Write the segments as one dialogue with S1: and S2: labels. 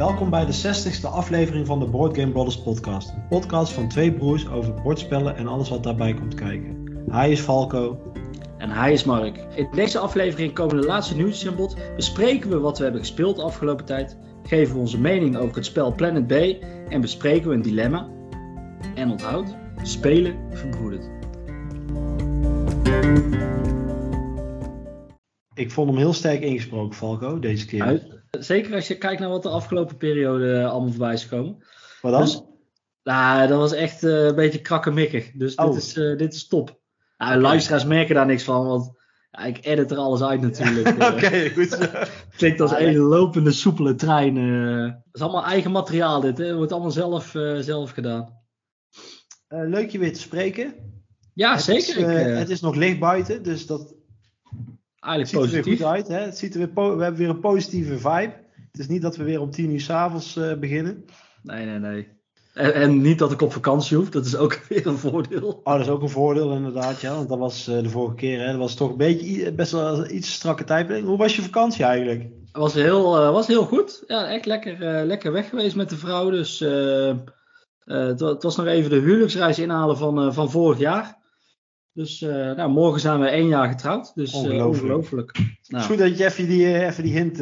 S1: Welkom bij de 60ste aflevering van de Board Game Brothers podcast. Een podcast van twee broers over bordspellen en alles wat daarbij komt kijken. Hij is Falco.
S2: En hij is Mark. In deze aflevering komen de laatste nieuwtjes aan bod, bespreken we wat we hebben gespeeld de afgelopen tijd, geven we onze mening over het spel Planet B en bespreken we een dilemma. En onthoud, spelen verbroedert.
S1: Ik vond hem heel sterk ingesproken, Falco, deze keer.
S2: Uit- Zeker als je kijkt naar wat de afgelopen periode eh, allemaal voorbij is gekomen.
S1: Wat dan?
S2: Dus, nou, dat was echt eh, een beetje krakkemikkig. Dus
S1: Oh.
S2: dit, is, eh, dit is top. Nou, luisteraars merken daar niks van, want ja, ik edit er alles uit natuurlijk.
S1: Oké, goed.
S2: Klinkt als een lopende, soepele trein. Het is allemaal eigen materiaal dit. Hè? Het wordt allemaal zelf, zelf gedaan.
S1: Leuk je weer te spreken.
S2: Ja,
S1: Het
S2: zeker.
S1: is,
S2: Ik,
S1: het is nog licht buiten, dus dat
S2: eigenlijk
S1: ziet er weer
S2: positief.
S1: goed uit. Hè? Het ziet er weer we hebben weer een positieve vibe. Het is niet dat we weer om tien uur s'avonds avonds beginnen.
S2: Nee, nee, nee. En, en niet dat ik op vakantie hoef. Dat is ook weer een voordeel.
S1: Oh, dat is ook een voordeel inderdaad, ja. Want dat was eh, de vorige keer, hè. Dat was toch een beetje, i- best wel iets strakke tijdplanning. Hoe was je vakantie eigenlijk?
S2: Het was heel, eh, was heel goed. Ja, echt lekker, eh, lekker weg geweest met de vrouw. Dus eh, eh, het, wa- het was nog even de huwelijksreis inhalen van, eh, van vorig jaar. Dus eh, nou, morgen zijn we één jaar getrouwd. Dus eh,
S1: Ongelooflijk.
S2: ongelooflijk.
S1: Het
S2: Nou,
S1: is goed dat je even die, eh, even die hint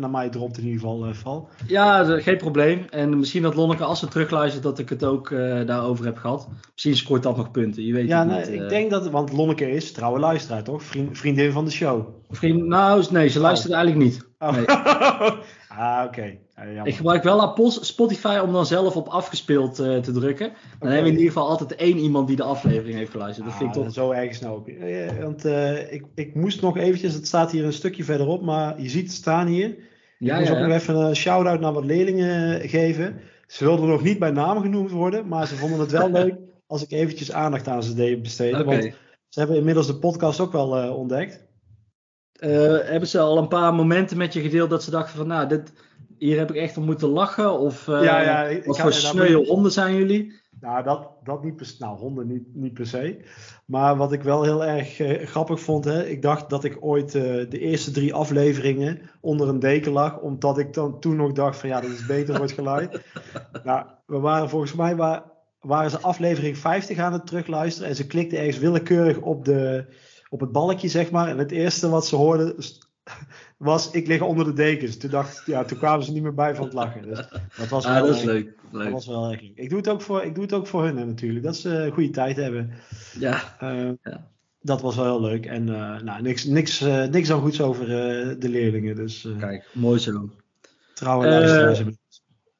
S1: naar mij dropt in ieder geval, Val.
S2: Ja, geen probleem. En misschien dat Lonneke, als ze terugluistert, dat ik het ook daarover heb gehad. Misschien scoort dat nog punten. Je weet
S1: Ja,
S2: het niet.
S1: ik denk dat, want Lonneke is trouwe luisteraar, toch? Vriend, vriendin van de show.
S2: Vriend, nou, nee, ze luistert eigenlijk niet.
S1: Oh.
S2: Nee.
S1: ah, oké. Ja, jammer.
S2: Ik gebruik wel Spotify om dan zelf op afgespeeld eh, te drukken. Dan hebben we in ieder geval altijd één iemand die de aflevering heeft geluisterd. Dat vind ik
S1: Ah,
S2: toch.
S1: Zo ergens nou ook. Eh, want eh, ik, ik moest nog eventjes, het staat hier een stukje verderop, maar je ziet het staan hier.
S2: Ja,
S1: ik moest
S2: ja,
S1: ook nog
S2: ja.
S1: even een shout-out naar wat leerlingen geven. Ze wilden nog niet bij naam genoemd worden, maar ze vonden het wel leuk als ik eventjes aandacht aan ze deed besteden. Want ze hebben inmiddels de podcast ook wel ontdekt.
S2: Eh, hebben ze al een paar momenten met je gedeeld dat ze dachten van, nou, dit, hier heb ik echt om moeten lachen? Of eh,
S1: Ja,
S2: wat voor sneuwe honden zijn jullie?
S1: Nou, dat, dat niet per se. Nou, honden niet, niet per se. Maar wat ik wel heel erg eh, grappig vond, hè, ik dacht dat ik ooit eh, de eerste drie afleveringen onder een deken lag, omdat ik dan toen nog dacht van ja, dat is beter voor het geluid. nou, we waren volgens mij wa- waren ze aflevering 50 aan het terugluisteren en ze klikte ergens willekeurig op, de, op het balkje, zeg maar. En het eerste wat ze hoorden was ik lig onder de dekens. Toen, dacht, ja, toen kwamen ze niet meer bij van het lachen. Dus dat was
S2: Ah,
S1: wel
S2: dat is
S1: erg-
S2: leuk.
S1: dat was wel erg leuk. Ik doe het ook voor, ik doe het ook voor hun natuurlijk. Dat ze een goede tijd hebben.
S2: Ja,
S1: Eh,
S2: Ja.
S1: Dat was wel heel leuk. En eh, nou, niks, niks, eh, niks dan goeds over eh, de leerlingen. Dus eh
S2: kijk, mooi zo.
S1: trouwe
S2: Eh,
S1: luisteraars hebben-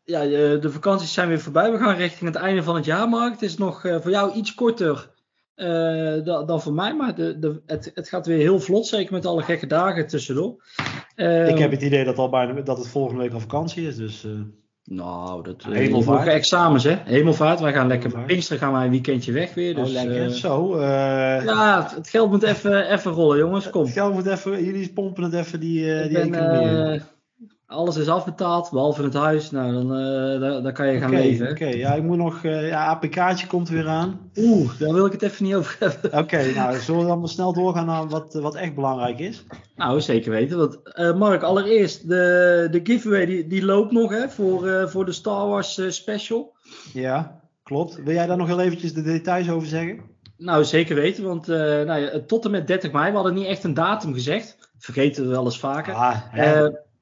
S2: Ja, eh, de vakanties zijn weer voorbij. We gaan richting het einde van het jaar, Mark. Het is nog eh, voor jou iets korter eh, da- dan voor mij, maar de, de, het, het gaat weer heel vlot, zeker met alle gekke dagen tussendoor. Eh,
S1: Ik heb het idee dat, al bijna, dat het volgende week al vakantie is. Dus eh,
S2: Nou, dat eh,
S1: Hemelvaart.
S2: examens, hè? Hemelvaart. Wij gaan lekker met
S1: Hemelvaart.
S2: Pinkster gaan wij een weekendje weg weer. Dus,
S1: oh, lekker.
S2: eh,
S1: Zo. eh,
S2: ja, het geld moet even, even rollen, jongens. Kom.
S1: het geld moet even, jullie pompen het even die, die
S2: ben,
S1: economie
S2: alles is afbetaald, behalve het huis. Nou, dan, dan, dan kan je gaan leven.
S1: oké. ja, ik moet nog. eh ja, APK'tje komt weer aan.
S2: Oeh, daar wil ik het even niet over hebben.
S1: Oké, nou, zullen we dan maar snel doorgaan naar wat, wat echt belangrijk is?
S2: Nou, zeker weten. Want, eh, Mark, allereerst, de, de giveaway die, die loopt nog hè, voor, voor de Star Wars special.
S1: Ja, klopt. Wil jij daar nog heel eventjes de details over zeggen?
S2: Nou, zeker weten, want nou tot en met 30 mei, we hadden niet echt een datum gezegd. Vergeten we wel eens vaker.
S1: Ah,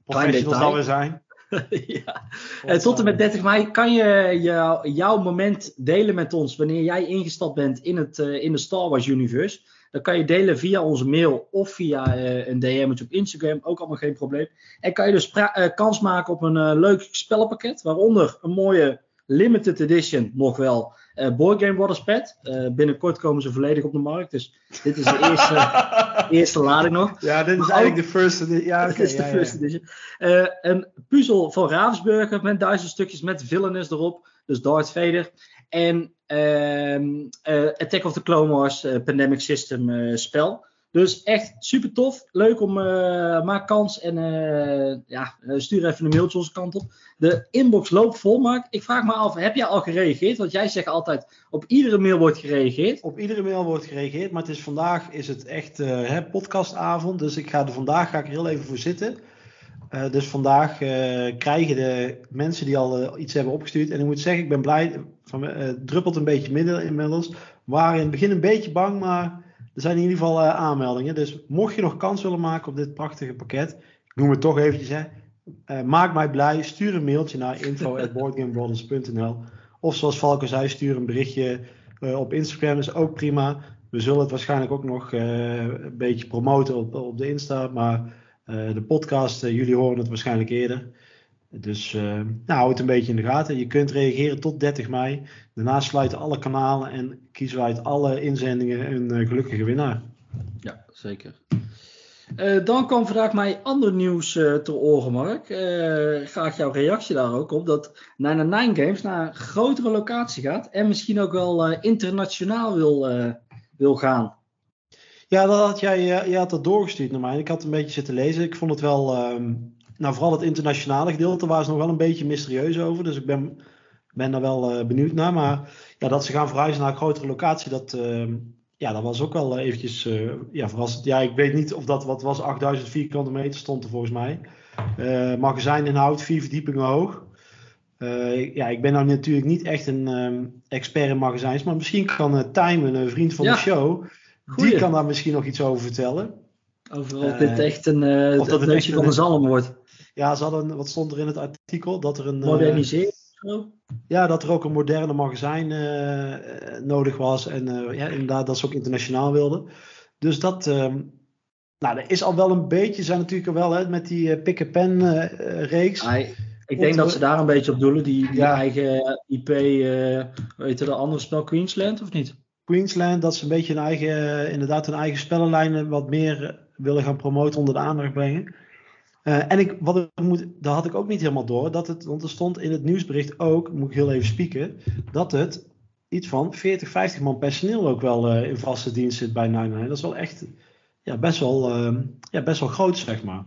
S1: professionals dat we zijn.
S2: ja. Eh, tot en met 30 mei kan je jou- jouw moment delen met ons wanneer jij ingestapt bent in, het, eh, in de Star Wars universe. Dan kan je delen via onze mail of via eh, een DM'tje op Instagram, ook allemaal geen probleem. En kan je dus eh, kans maken op een eh, leuk spellenpakket, waaronder een mooie limited edition, nog wel, eh Board Game Brothers pad. Eh, binnenkort komen ze volledig op de markt, dus dit is de eerste, eerste lading nog.
S1: Ja, dit is
S2: Maar
S1: eigenlijk de first. edi- Ja.
S2: Dit is de first
S1: ja.
S2: edition. Eh, een puzzel van Ravensburger met duizend stukjes met villainous erop. Dus Darth Vader. En ehm, eh, Attack of the Clone Wars Pandemic System spel. Dus echt super tof. Leuk om, eh maak kans en eh, ja, eh, stuur even een mailtje onze kant op. De inbox loopt vol, Mark. Ik vraag me af, heb jij al gereageerd? Want jij zegt altijd, op iedere mail wordt gereageerd.
S1: Op iedere mail wordt gereageerd, maar het is vandaag is het echt hè, podcastavond. Dus ik ga er vandaag ga ik heel even voor zitten. Dus vandaag krijgen de mensen die al iets hebben opgestuurd. En ik moet zeggen, ik ben blij. Van, druppelt een beetje midden inmiddels. We waren in het begin een beetje bang, maar er zijn in ieder geval aanmeldingen. Dus mocht je nog kans willen maken op dit prachtige pakket, ik noem het toch eventjes, hè, maak mij blij. Stuur een mailtje naar info.boardgamebrothers.nl Of zoals Valko zei, stuur een berichtje op Instagram, is ook prima. We zullen het waarschijnlijk ook nog een beetje promoten op, op de Insta, maar eh, de podcast, eh, jullie horen het waarschijnlijk eerder. Dus uh, nou, houd het een beetje in de gaten. Je kunt reageren tot 30 mei. Daarna sluiten alle kanalen en kiezen wij uit alle inzendingen een gelukkige winnaar.
S2: Ja, zeker. Uh, dan kwam vandaag mij ander nieuws ter oren, Mark. graag jouw reactie daar ook op. Dat Nine Nine Games naar een grotere locatie gaat. En misschien ook wel internationaal wil, wil gaan.
S1: Ja, dat had jij, eh, jij had dat doorgestuurd naar mij. Ik had een beetje zitten lezen. Ik vond het wel, um, nou vooral het internationale gedeelte waar ze nog wel een beetje mysterieus over. Dus ik ben, ben daar wel uh, benieuwd naar. Maar ja, dat ze gaan verhuizen naar een grotere locatie, dat, uh, ja, dat was ook wel eventjes uh, ja, verrassend. Ja, ik weet niet of dat wat was, 8000 vierkante meter stond er volgens mij. magazijn inhoud, vier verdiepingen hoog. ja, ik ben nou natuurlijk niet echt een um, expert in magazijns, maar misschien kan Tijmen, een vriend van de show, die kan daar misschien nog iets over vertellen.
S2: Over of dit eh, echt een, uh, of dat het neusje van een zalm wordt.
S1: Ja, ze hadden, wat stond er in het artikel? Dat er een.
S2: Eh, Moderniseren.
S1: ja, dat er ook een moderne magazijn nodig was. En ja, inderdaad, dat ze ook internationaal wilden. Dus dat. Ehm, nou, er is al wel een beetje, zijn natuurlijk wel hè, met die pick-a-pen reeks.
S2: ik denk dat ze daar een beetje op doelen, die, die eigen IP, weet je de andere spel Queensland of niet?
S1: Queensland, dat ze een beetje een eigen, inderdaad hun eigen spellenlijnen wat meer willen gaan promoten, onder de aandacht brengen. Uh, en ik, wat ik moet, daar had ik ook niet helemaal door, dat het, want er stond in het nieuwsbericht ook, moet ik heel even spieken, dat het iets van 40, 50 man personeel ook wel uh, in vaste dienst zit bij Nine Dat is wel echt ja, best, wel, uh, ja, best wel groot, zeg maar.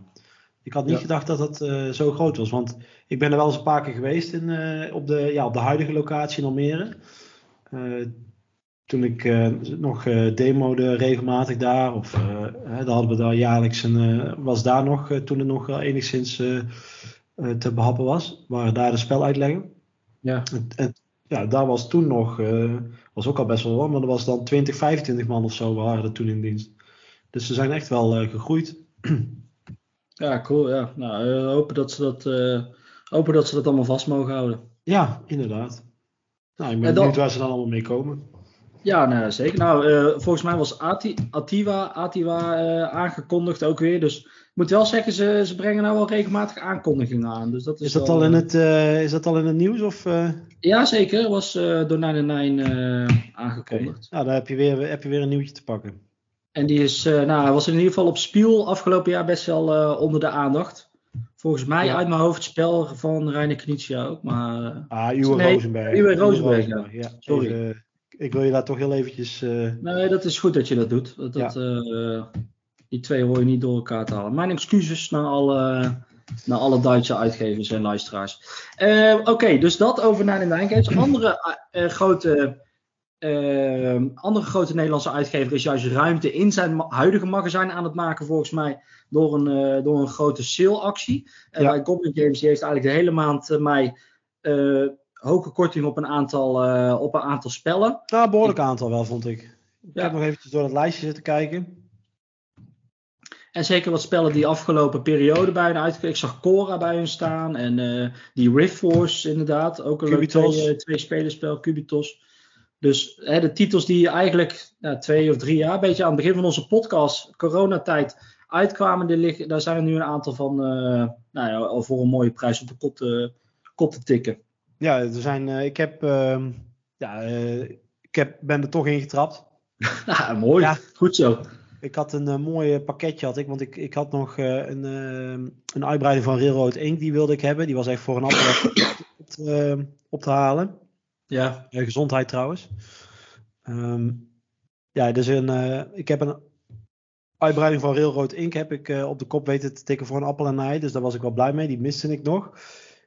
S1: Ik had niet gedacht dat het zo groot was, want ik ben er wel eens een paar keer geweest in, op, de, ja, op de huidige locatie in Almere toen ik uh, nog uh, demode regelmatig daar, of uh, dan hadden we daar jaarlijks een, was daar nog, toen het nog wel enigszins te behappen was, waren daar de speluitleggen. Ja. En, en, ja, daar was toen nog, was ook al best wel wat, maar er was dan 20, 25 man of zo waren er toen in dienst. Dus ze zijn echt wel gegroeid.
S2: Ja, cool. Ja. Nou, hopen, dat ze dat, hopen dat ze dat allemaal vast mogen houden.
S1: Ja, inderdaad. Nou, ik ben benieuwd waar ze dan allemaal mee komen.
S2: Ja, zeker. Nou, uh, volgens mij was Ati, Ativa, Ativa uh, aangekondigd ook weer. Dus ik moet wel zeggen, ze, ze brengen nou wel regelmatig aankondigingen aan. Dus dat is,
S1: is, dat, al in het, uh, is dat al in het nieuws? Of,
S2: Ja, zeker. Was door 99 aangekondigd.
S1: Nou, dan heb je, weer, heb je weer een nieuwtje te pakken.
S2: En die is, nou, was in ieder geval op Spiel afgelopen jaar best wel onder de aandacht. Volgens mij uit mijn hoofd het spel van Reiner Knizia ook. Maar,
S1: ah, Uwe nee, Rosenberg.
S2: Uwe Rosenberg, ja.
S1: ja. Sorry ik wil je daar toch heel eventjes... Uh...
S2: Nee, dat is goed dat je dat doet. Dat, dat uh, die twee hoor je niet door elkaar te halen. Mijn excuses naar alle, naar alle Duitse uitgevers en luisteraars. Uh, Oké, okay, dus dat over naar de Games. Andere grote... andere grote Nederlandse uitgever is juist ruimte in zijn huidige magazijn aan het maken, volgens mij, door een, door een grote sale-actie. En ja. bij Goblin Games die heeft eigenlijk de hele maand mei hoge korting op een aantal, uh, op een aantal spellen.
S1: Ja, een behoorlijk aantal wel, vond ik. Ik heb nog eventjes door het lijstje zitten kijken.
S2: En zeker wat spellen die afgelopen periode bij hun uitgekomen. Ik zag Cora bij hun staan. En uh, die Rift Force inderdaad. Ook een leuk twee, uh, twee spelerspel, Cubitos. Dus hè, de titels die eigenlijk nou, twee of drie jaar, een beetje aan het begin van onze podcast, coronatijd, uitkwamen. Die liggen, daar zijn er nu een aantal van, uh, nou ja, al voor een mooie prijs op de kot, kot te tikken.
S1: Ja, er zijn, uh, ik heb, uh, ja, uh, ik heb, ben er toch in getrapt.
S2: ja, mooi. Ja. Goed zo.
S1: Ik had een uh, mooi pakketje, had ik, want ik, ik had nog een, een uitbreiding van Railroad Ink, die wilde ik hebben. Die was echt voor een appel op, op, te halen. Ja. gezondheid trouwens. Um, ja, dus een, ik heb een uitbreiding van Railroad Ink heb ik op de kop weten te tikken voor een appel en ei. Dus daar was ik wel blij mee. Die miste ik nog.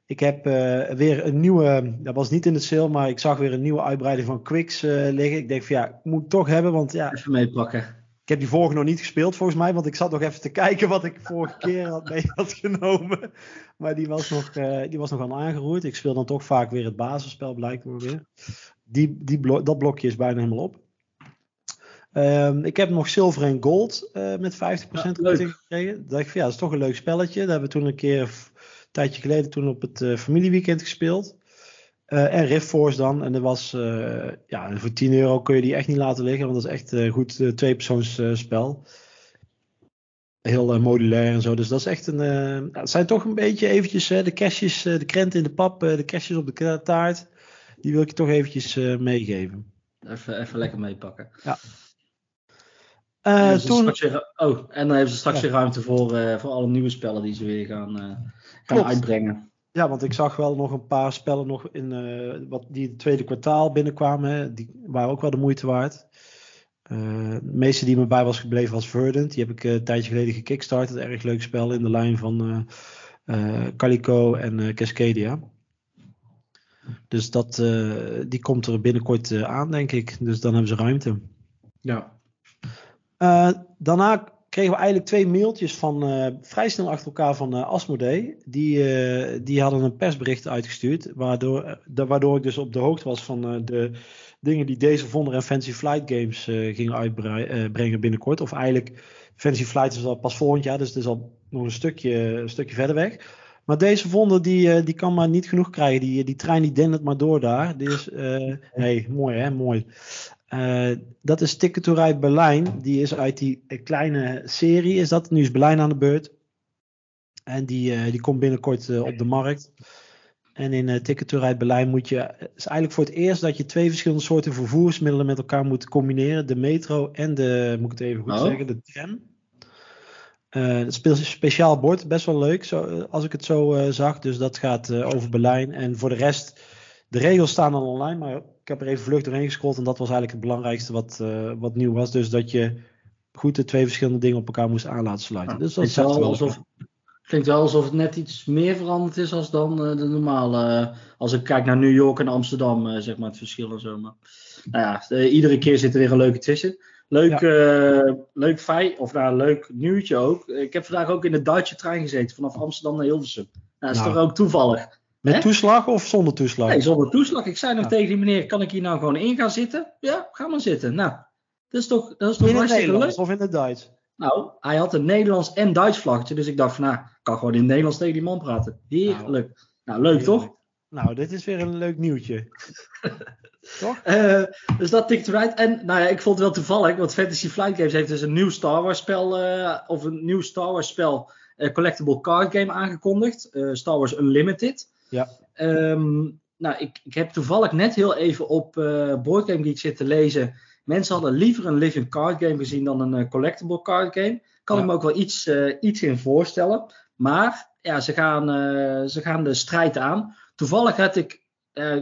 S1: Ik heb uh, weer een nieuwe, dat was niet in de sale, maar ik zag weer een nieuwe uitbreiding van Quicks uh, liggen. Ik denk van ja, ik moet het toch hebben, want ja.
S2: Even meepakken.
S1: Ik heb die vorige nog niet gespeeld volgens mij, want ik zat nog even te kijken wat ik vorige keer had mee had genomen. Maar die was nog, uh, die was nog aan aangeroerd. Ik speel dan toch vaak weer het basisspel, blijkt me weer. Die, die dat blokje is bijna helemaal op. Um, ik heb nog zilver en gold uh, met 50% korting gekregen. Dat dacht ik van ja, dat is toch een leuk spelletje. Dat hebben we toen een keer, tijdje geleden, toen op het uh, familieweekend gespeeld. Uh, en Rift Force dan. En dat was, uh, ja, voor 10 euro kun je die echt niet laten liggen, want dat is echt een goed tweepersoons spel. Heel modulair en zo. Dus dat is echt een. Het zijn toch een beetje eventjes de kerstjes, de krenten in de pap, de kerstjes op de taart. Die wil ik je toch eventjes meegeven.
S2: Even, even lekker meepakken.
S1: Ja.
S2: Toen... Weer, oh, en dan hebben ze straks ja. weer ruimte voor, voor alle nieuwe spellen die ze weer gaan, uh, gaan uitbrengen.
S1: Ja, want ik zag wel nog een paar spellen nog in, wat die het tweede kwartaal binnenkwamen. Hè. Die waren ook wel de moeite waard. de meeste die me bij was gebleven was Verdant. Die heb ik een tijdje geleden gekickstart. Een erg leuk spel in de lijn van Calico en Cascadia. Dus dat, die komt er binnenkort aan, denk ik. Dus dan hebben ze ruimte.
S2: Ja.
S1: Uh, daarna kregen we eigenlijk twee mailtjes van uh, vrij snel achter elkaar van uh, Asmodee. Die, die hadden een persbericht uitgestuurd. Waardoor, waardoor ik dus op de hoogte was van de dingen die deze Wonder en Fancy Flight Games gingen uitbrengen binnenkort. Of eigenlijk, Fancy Flight is al pas volgend jaar, dus het is al nog een stukje, een stukje verder weg. Maar deze Wonder die, die kan maar niet genoeg krijgen. Die, die trein die dendert maar door daar. Is, nee, mooi hè, mooi. Uh, dat is Ticket to Ride Berlijn. Die is uit die kleine serie. Is dat? Nu is Berlijn aan de beurt. En die, uh, die komt binnenkort uh, op de markt. En in Ticket to Ride Berlijn moet je. Het is eigenlijk voor het eerst dat je twee verschillende soorten vervoersmiddelen met elkaar moet combineren: de metro en de, moet ik het even goed oh. zeggen, de tram. het speelt een speciaal bord, best wel leuk zo, als ik het zo zag. Dus dat gaat over Berlijn. En voor de rest, de regels staan al online, maar ik heb er even vlug doorheen gescrollt en dat was eigenlijk het belangrijkste wat, uh, wat nieuw was. Dus dat je goed de twee verschillende dingen op elkaar moest aan laten sluiten. dus dat
S2: is wel alsof, klinkt wel alsof het net iets meer veranderd is als dan uh, de normale. Uh, als ik kijk naar New York en Amsterdam, zeg maar het verschil en zo. Maar, nou ja, iedere keer zit er weer een leuke tussen. Leuk, ja. leuk feit, of nou, leuk nieuwtje ook. Ik heb vandaag ook in de Duitse trein gezeten vanaf Amsterdam naar Hilversum. Nou, dat is nou. toch ook toevallig.
S1: Met toeslag of zonder toeslag?
S2: Nee, zonder toeslag. Ik zei nog tegen die meneer, kan ik hier nou gewoon in gaan zitten? Ja, ga maar zitten. Nou, dat is toch, dat is toch
S1: in het Nederlands of in het Duits?
S2: Nou, hij had een Nederlands en Duits vlaggetje. Dus ik dacht van, nou, ik kan gewoon in het Nederlands tegen die man praten. Heerlijk. Nou, nou leuk toch?
S1: Nou, dit is weer een leuk nieuwtje. toch?
S2: Uh, dus dat tikt eruit. En nou ja, ik vond het wel toevallig, want Fantasy Flight Games heeft dus een nieuw Star Wars spel, uh, of een nieuw Star Wars spel, uh, collectible card game aangekondigd. Star Wars Unlimited.
S1: Ja.
S2: Um, nou, ik, ik heb toevallig net heel even op uh, Geek zitten lezen. Mensen hadden liever een living card game gezien dan een uh, collectible card game. Kan ik me ook wel iets, uh, iets in voorstellen. Maar ja, ze gaan, ze gaan de strijd aan. Toevallig had ik,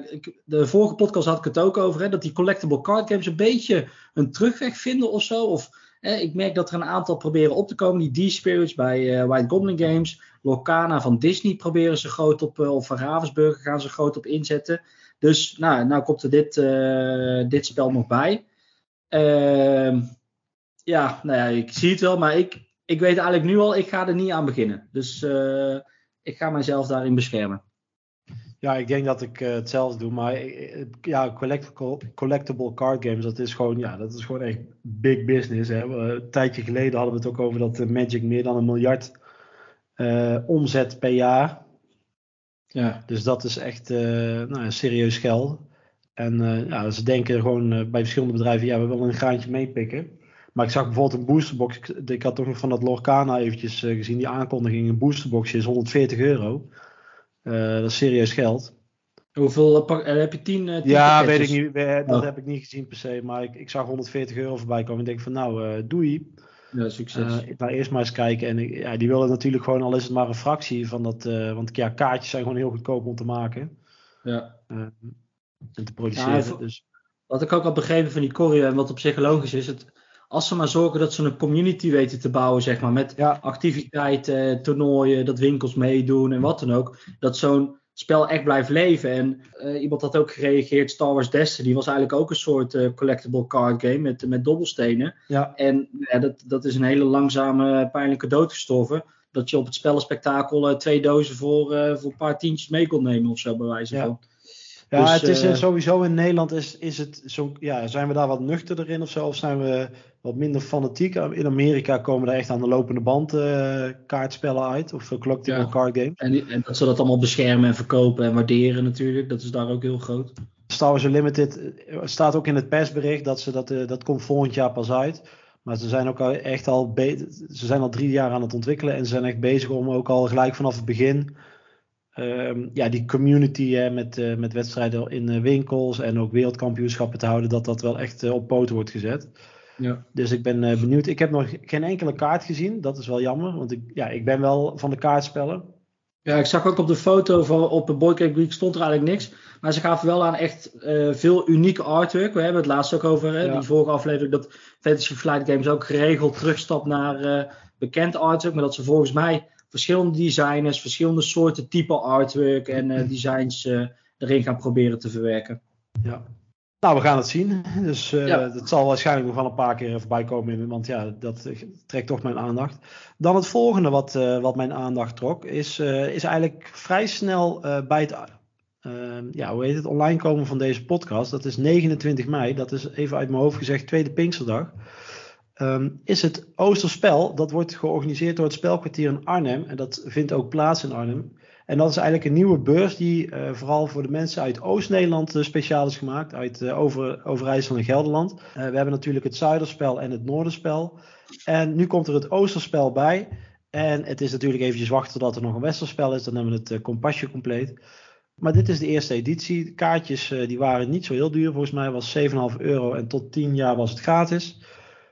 S2: ik, de vorige podcast had ik het ook over, hè, dat die collectible card games een beetje een terugweg vinden of zo. Of ik merk dat er een aantal proberen op te komen. Die D-Spirits bij White Goblin Games. Locana van Disney proberen ze groot op, of van Ravensburger gaan ze groot op inzetten. Dus nou, nou komt er dit, uh, dit spel nog bij. Uh, ja, nou ja, ik zie het wel, maar ik, ik weet eigenlijk nu al, ik ga er niet aan beginnen. Dus uh, ik ga mezelf daarin beschermen.
S1: Ja, ik denk dat ik hetzelfde doe, maar ja, collectible, collectible card games, dat is gewoon, ja, dat is gewoon echt big business. Hè. Een tijdje geleden hadden we het ook over dat Magic meer dan een miljard uh, omzet per jaar. Ja. Dus dat is echt uh, nou, serieus geld. En uh, ja, ze denken gewoon bij verschillende bedrijven, ja, we willen een graantje meepikken. Maar ik zag bijvoorbeeld een boosterbox. Ik, had toch nog van dat Lorcana eventjes gezien, die aankondiging. Een boosterboxje is 140 euro. dat is serieus geld.
S2: Hoeveel heb je? 10? Uh,
S1: ja, weet ik niet. Dat oh. heb ik niet gezien per se. Maar ik, ik zag 140 euro voorbij komen. En denk van nou, doei.
S2: Ja, succes.
S1: Uh, ik ga eerst maar eens kijken. En ja, die willen natuurlijk gewoon, al is het maar een fractie van dat. Uh, want ja, kaartjes zijn gewoon heel goedkoop om te maken.
S2: Ja.
S1: Uh, en te produceren. Ja, dus.
S2: Wat ik ook al begrepen van die Corrie en wat op zich logisch is. Het, als ze maar zorgen dat ze een community weten te bouwen, zeg maar. Met
S1: ja.
S2: activiteiten, toernooien, dat winkels meedoen en wat dan ook. Dat zo'n spel echt blijft leven. En uh, iemand had ook gereageerd, Star Wars Destiny was eigenlijk ook een soort uh, collectible card game met, met dobbelstenen. Ja. En ja, dat, dat is een hele langzame, pijnlijke dood gestorven. Dat je op het spellenspectakel uh, twee dozen voor, voor een paar tientjes mee kon nemen of zo, bij wijze
S1: ja.
S2: van.
S1: Ja, dus, het is uh, sowieso in Nederland is, is het zo, ja, zijn we daar wat nuchterder in of zo? Of zijn we wat minder fanatiek? In Amerika komen er echt aan de lopende band uh, kaartspellen uit. Of collectible ja. card games.
S2: En, en, dat ze dat allemaal beschermen en verkopen en waarderen natuurlijk. Dat is daar ook heel groot.
S1: Star Wars Unlimited staat ook in het persbericht dat ze dat, uh, dat komt volgend jaar pas uit. Maar ze zijn ook al echt al, ze zijn al drie jaar aan het ontwikkelen. En ze zijn echt bezig om ook al gelijk vanaf het begin um, ja, die community hè, met, uh, met wedstrijden in uh, winkels en ook wereldkampioenschappen te houden, dat dat wel echt uh, op poten wordt gezet. Ja. Dus ik ben benieuwd. Ik heb nog geen enkele kaart gezien. Dat is wel jammer, want ik, ja, ik ben wel van de kaartspellen.
S2: Ja, ik zag ook op de foto van op de Boycott Week stond er eigenlijk niks. Maar ze gaven wel aan echt veel unieke artwork. We hebben het laatst ook over, hè, ja. die vorige aflevering, dat Fantasy Flight Games ook geregeld terugstapt naar bekend artwork. Maar dat ze volgens mij verschillende designers, verschillende soorten type artwork en uh, designs uh, erin gaan proberen te verwerken.
S1: Ja. Nou, we gaan het zien. Dus uh, ja. dat zal waarschijnlijk nog wel een paar keer voorbij komen. Want ja, dat trekt toch mijn aandacht. Dan het volgende wat, wat mijn aandacht trok, is, is eigenlijk vrij snel bij het ja, hoe heet het, online komen van deze podcast. Dat is 29 mei. Dat is even uit mijn hoofd gezegd, tweede Pinksterdag. Um, is het Oosterspel. Dat wordt georganiseerd door het Spelkwartier in Arnhem. En dat vindt ook plaats in Arnhem. En dat is eigenlijk een nieuwe beurs die uh, vooral voor de mensen uit Oost-Nederland uh, speciaal is gemaakt. Uit uh, over, Overijssel en Gelderland. we hebben natuurlijk het Zuiderspel en het Noorderspel. En nu komt er het Oosterspel bij. En het is natuurlijk eventjes wachten tot er nog een Westerspel is. Dan hebben we het compasje compleet. Maar dit is de eerste editie. De kaartjes die waren niet zo heel duur. Volgens mij was 7,5 euro en tot 10 jaar was het gratis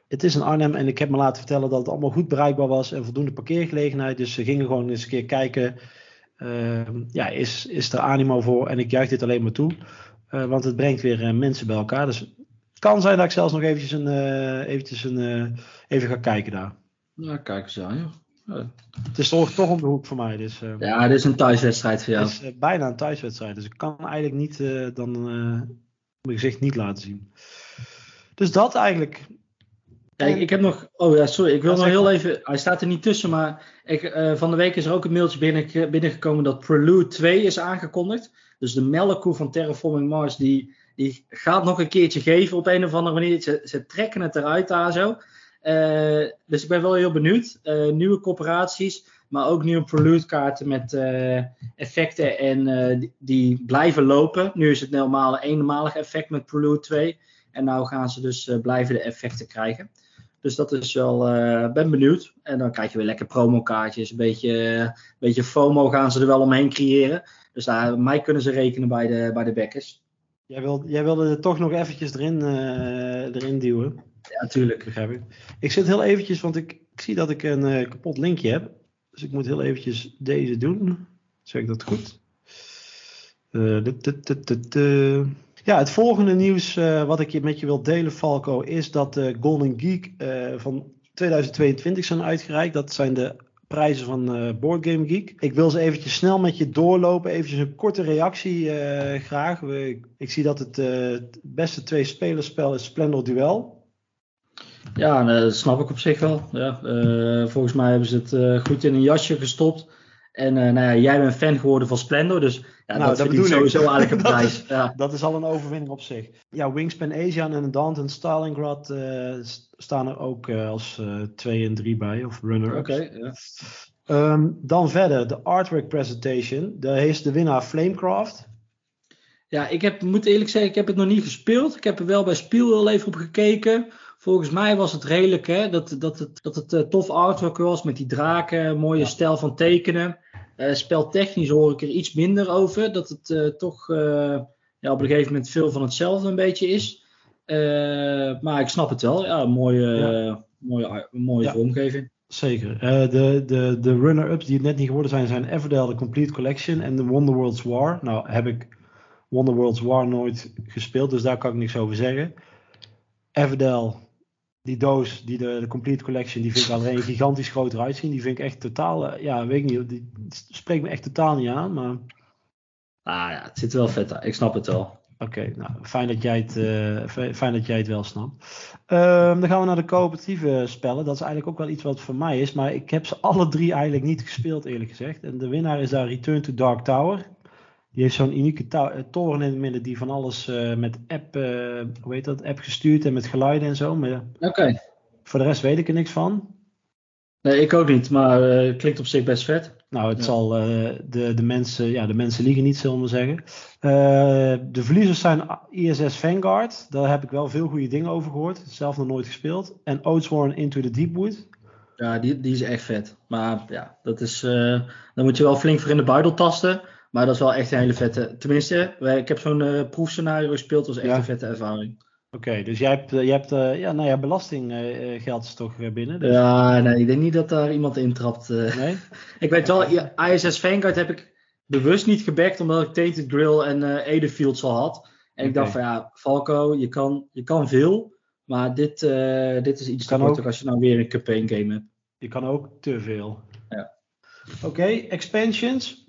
S1: het is in Arnhem en ik heb me laten vertellen dat het allemaal goed bereikbaar was en voldoende parkeergelegenheid. Dus ze gingen gewoon eens een keer kijken, uh, ja, is, is er animo voor? En ik juich dit alleen maar toe, uh, want het brengt weer uh, mensen bij elkaar. Dus het kan zijn dat ik zelfs nog eventjes, een, eh, eventjes een, even ga kijken daar.
S2: Ja, kijk eens aan, joh. Ja.
S1: Het is toch, toch om de hoek voor mij. Dus,
S2: ja, dit is een thuiswedstrijd voor jou.
S1: Het is bijna een thuiswedstrijd, dus ik kan eigenlijk niet dan mijn gezicht niet laten zien. Dus dat eigenlijk.
S2: Kijk, ik heb nog. Oh ja, sorry. Ik wil nog heel even. Hij staat er niet tussen, maar ik, uh, van de week is er ook een mailtje binnen, binnengekomen dat Prelude 2 is aangekondigd. Dus de melkkoe van Terraforming Mars, die, die gaat nog een keertje geven op een of andere manier. Ze, ze trekken het eruit daar zo. Uh, dus ik ben wel heel benieuwd. Uh, nieuwe corporaties, maar ook nieuwe Prelude kaarten met effecten en die, die, blijven lopen. Nu is het normaal een eenmalig effect met Prelude 2. En nou gaan ze dus blijven de effecten krijgen. Dus dat is wel, uh, ben benieuwd. En dan krijg je weer lekker promokaartjes. Een beetje, een beetje FOMO gaan ze er wel omheen creëren. Dus daar, mij kunnen ze rekenen bij de, bij de backers.
S1: Jij, wil, jij wilde er toch nog eventjes erin, uh, erin duwen.
S2: Ja, tuurlijk.
S1: Begrijp ik. Ik zit heel eventjes, want ik, ik zie dat ik een uh, kapot linkje heb. Dus ik moet heel eventjes deze doen. Zeg ik dat goed? Uh, ja, het volgende nieuws uh, wat ik met je wil delen, Falco, is dat de Golden Geek uh, van 2022 zijn uitgereikt. Dat zijn de prijzen van uh, Board Game Geek. Ik wil ze eventjes snel met je doorlopen. Eventjes een korte reactie graag. Ik zie dat het, beste twee spelerspel is Splendor Duel.
S2: Ja, dat snap ik op zich wel. Ja, volgens mij hebben ze het goed in een jasje gestopt. En nou ja, jij bent fan geworden van Splendor, dus ja, nou, dat, dat bedoel sowieso eigenlijk een prijs. Ja.
S1: Dat is al een overwinning op zich. Ja, Wingspan Asian en Danton Stalingrad uh, staan er ook uh, als 2 en 3 bij, of runner-ups.
S2: Oké, okay, ja.
S1: um, dan verder, de artwork presentation. Daar is de winnaar Flamecraft.
S2: Ja, ik heb, moet eerlijk zeggen, ik heb het nog niet gespeeld. Ik heb er wel bij Spiel even op gekeken. Volgens mij was het redelijk hè, dat, dat het, dat het tof artwork was met die draken, mooie ja. stijl van tekenen. Uh, speltechnisch hoor ik er iets minder over. Dat het uh, toch ja, op een gegeven moment veel van hetzelfde een beetje is. maar ik snap het wel. Ja, mooie, ja. mooie, mooie ja. vormgeving.
S1: Zeker. de de, de runner-ups die het net niet geworden zijn, zijn Everdell, The Complete Collection en The Wonderworld's War. Nou heb ik Wonderworld's War nooit gespeeld, dus daar kan ik niks over zeggen. Everdell, die doos, die de, de Complete Collection, die vind ik alleen gigantisch groter uitzien. Die vind ik echt totaal, ja, weet ik niet, die spreekt me echt totaal niet aan. Maar
S2: Ah ja, het zit wel vet aan. Ik snap het wel.
S1: Oké, nou, fijn dat, jij het, uh, fijn dat jij het wel snapt. Um, dan gaan we naar de coöperatieve spellen. Dat is eigenlijk ook wel iets wat voor mij is. Maar ik heb ze alle drie eigenlijk niet gespeeld, eerlijk gezegd. En de winnaar is daar Return to Dark Tower. Die heeft zo'n unieke eh, toren in het midden die van alles uh, met app, uh, hoe heet dat, app gestuurd en met geluiden en zo.
S2: Oké.
S1: Voor de rest weet ik er niks van.
S2: Nee, ik ook niet, maar het klinkt op zich best vet.
S1: Nou, het zal de, de, mensen, ja, de mensen liegen niet, zullen we zeggen. de verliezers zijn ISS Vanguard. Daar heb ik wel veel goede dingen over gehoord. Zelf nog nooit gespeeld. En Oathsworn Into the Deepwood.
S2: Ja, die, die is echt vet. Maar ja, dat is, dan moet je wel flink voor in de buidel tasten. Maar dat is wel echt een hele vette. Tenminste, ik heb zo'n uh, proefscenario gespeeld. Dat was echt een vette ervaring.
S1: Oké, dus jij hebt, eh, jij hebt uh, ja, nou ja, belastinggeld is toch binnen?
S2: Dus... Ja, nee, ik denk niet dat daar iemand intrapt. Nee? ik weet wel, ISS Vanguard heb ik bewust niet gebackt, omdat ik Tainted Grill en uh, Edefields al had. En ik dacht van ja, Falco, je kan, je kan veel, maar dit, dit is iets te kort als je nou weer een campaign game hebt.
S1: Je kan ook te veel.
S2: Ja.
S1: Oké, expansions.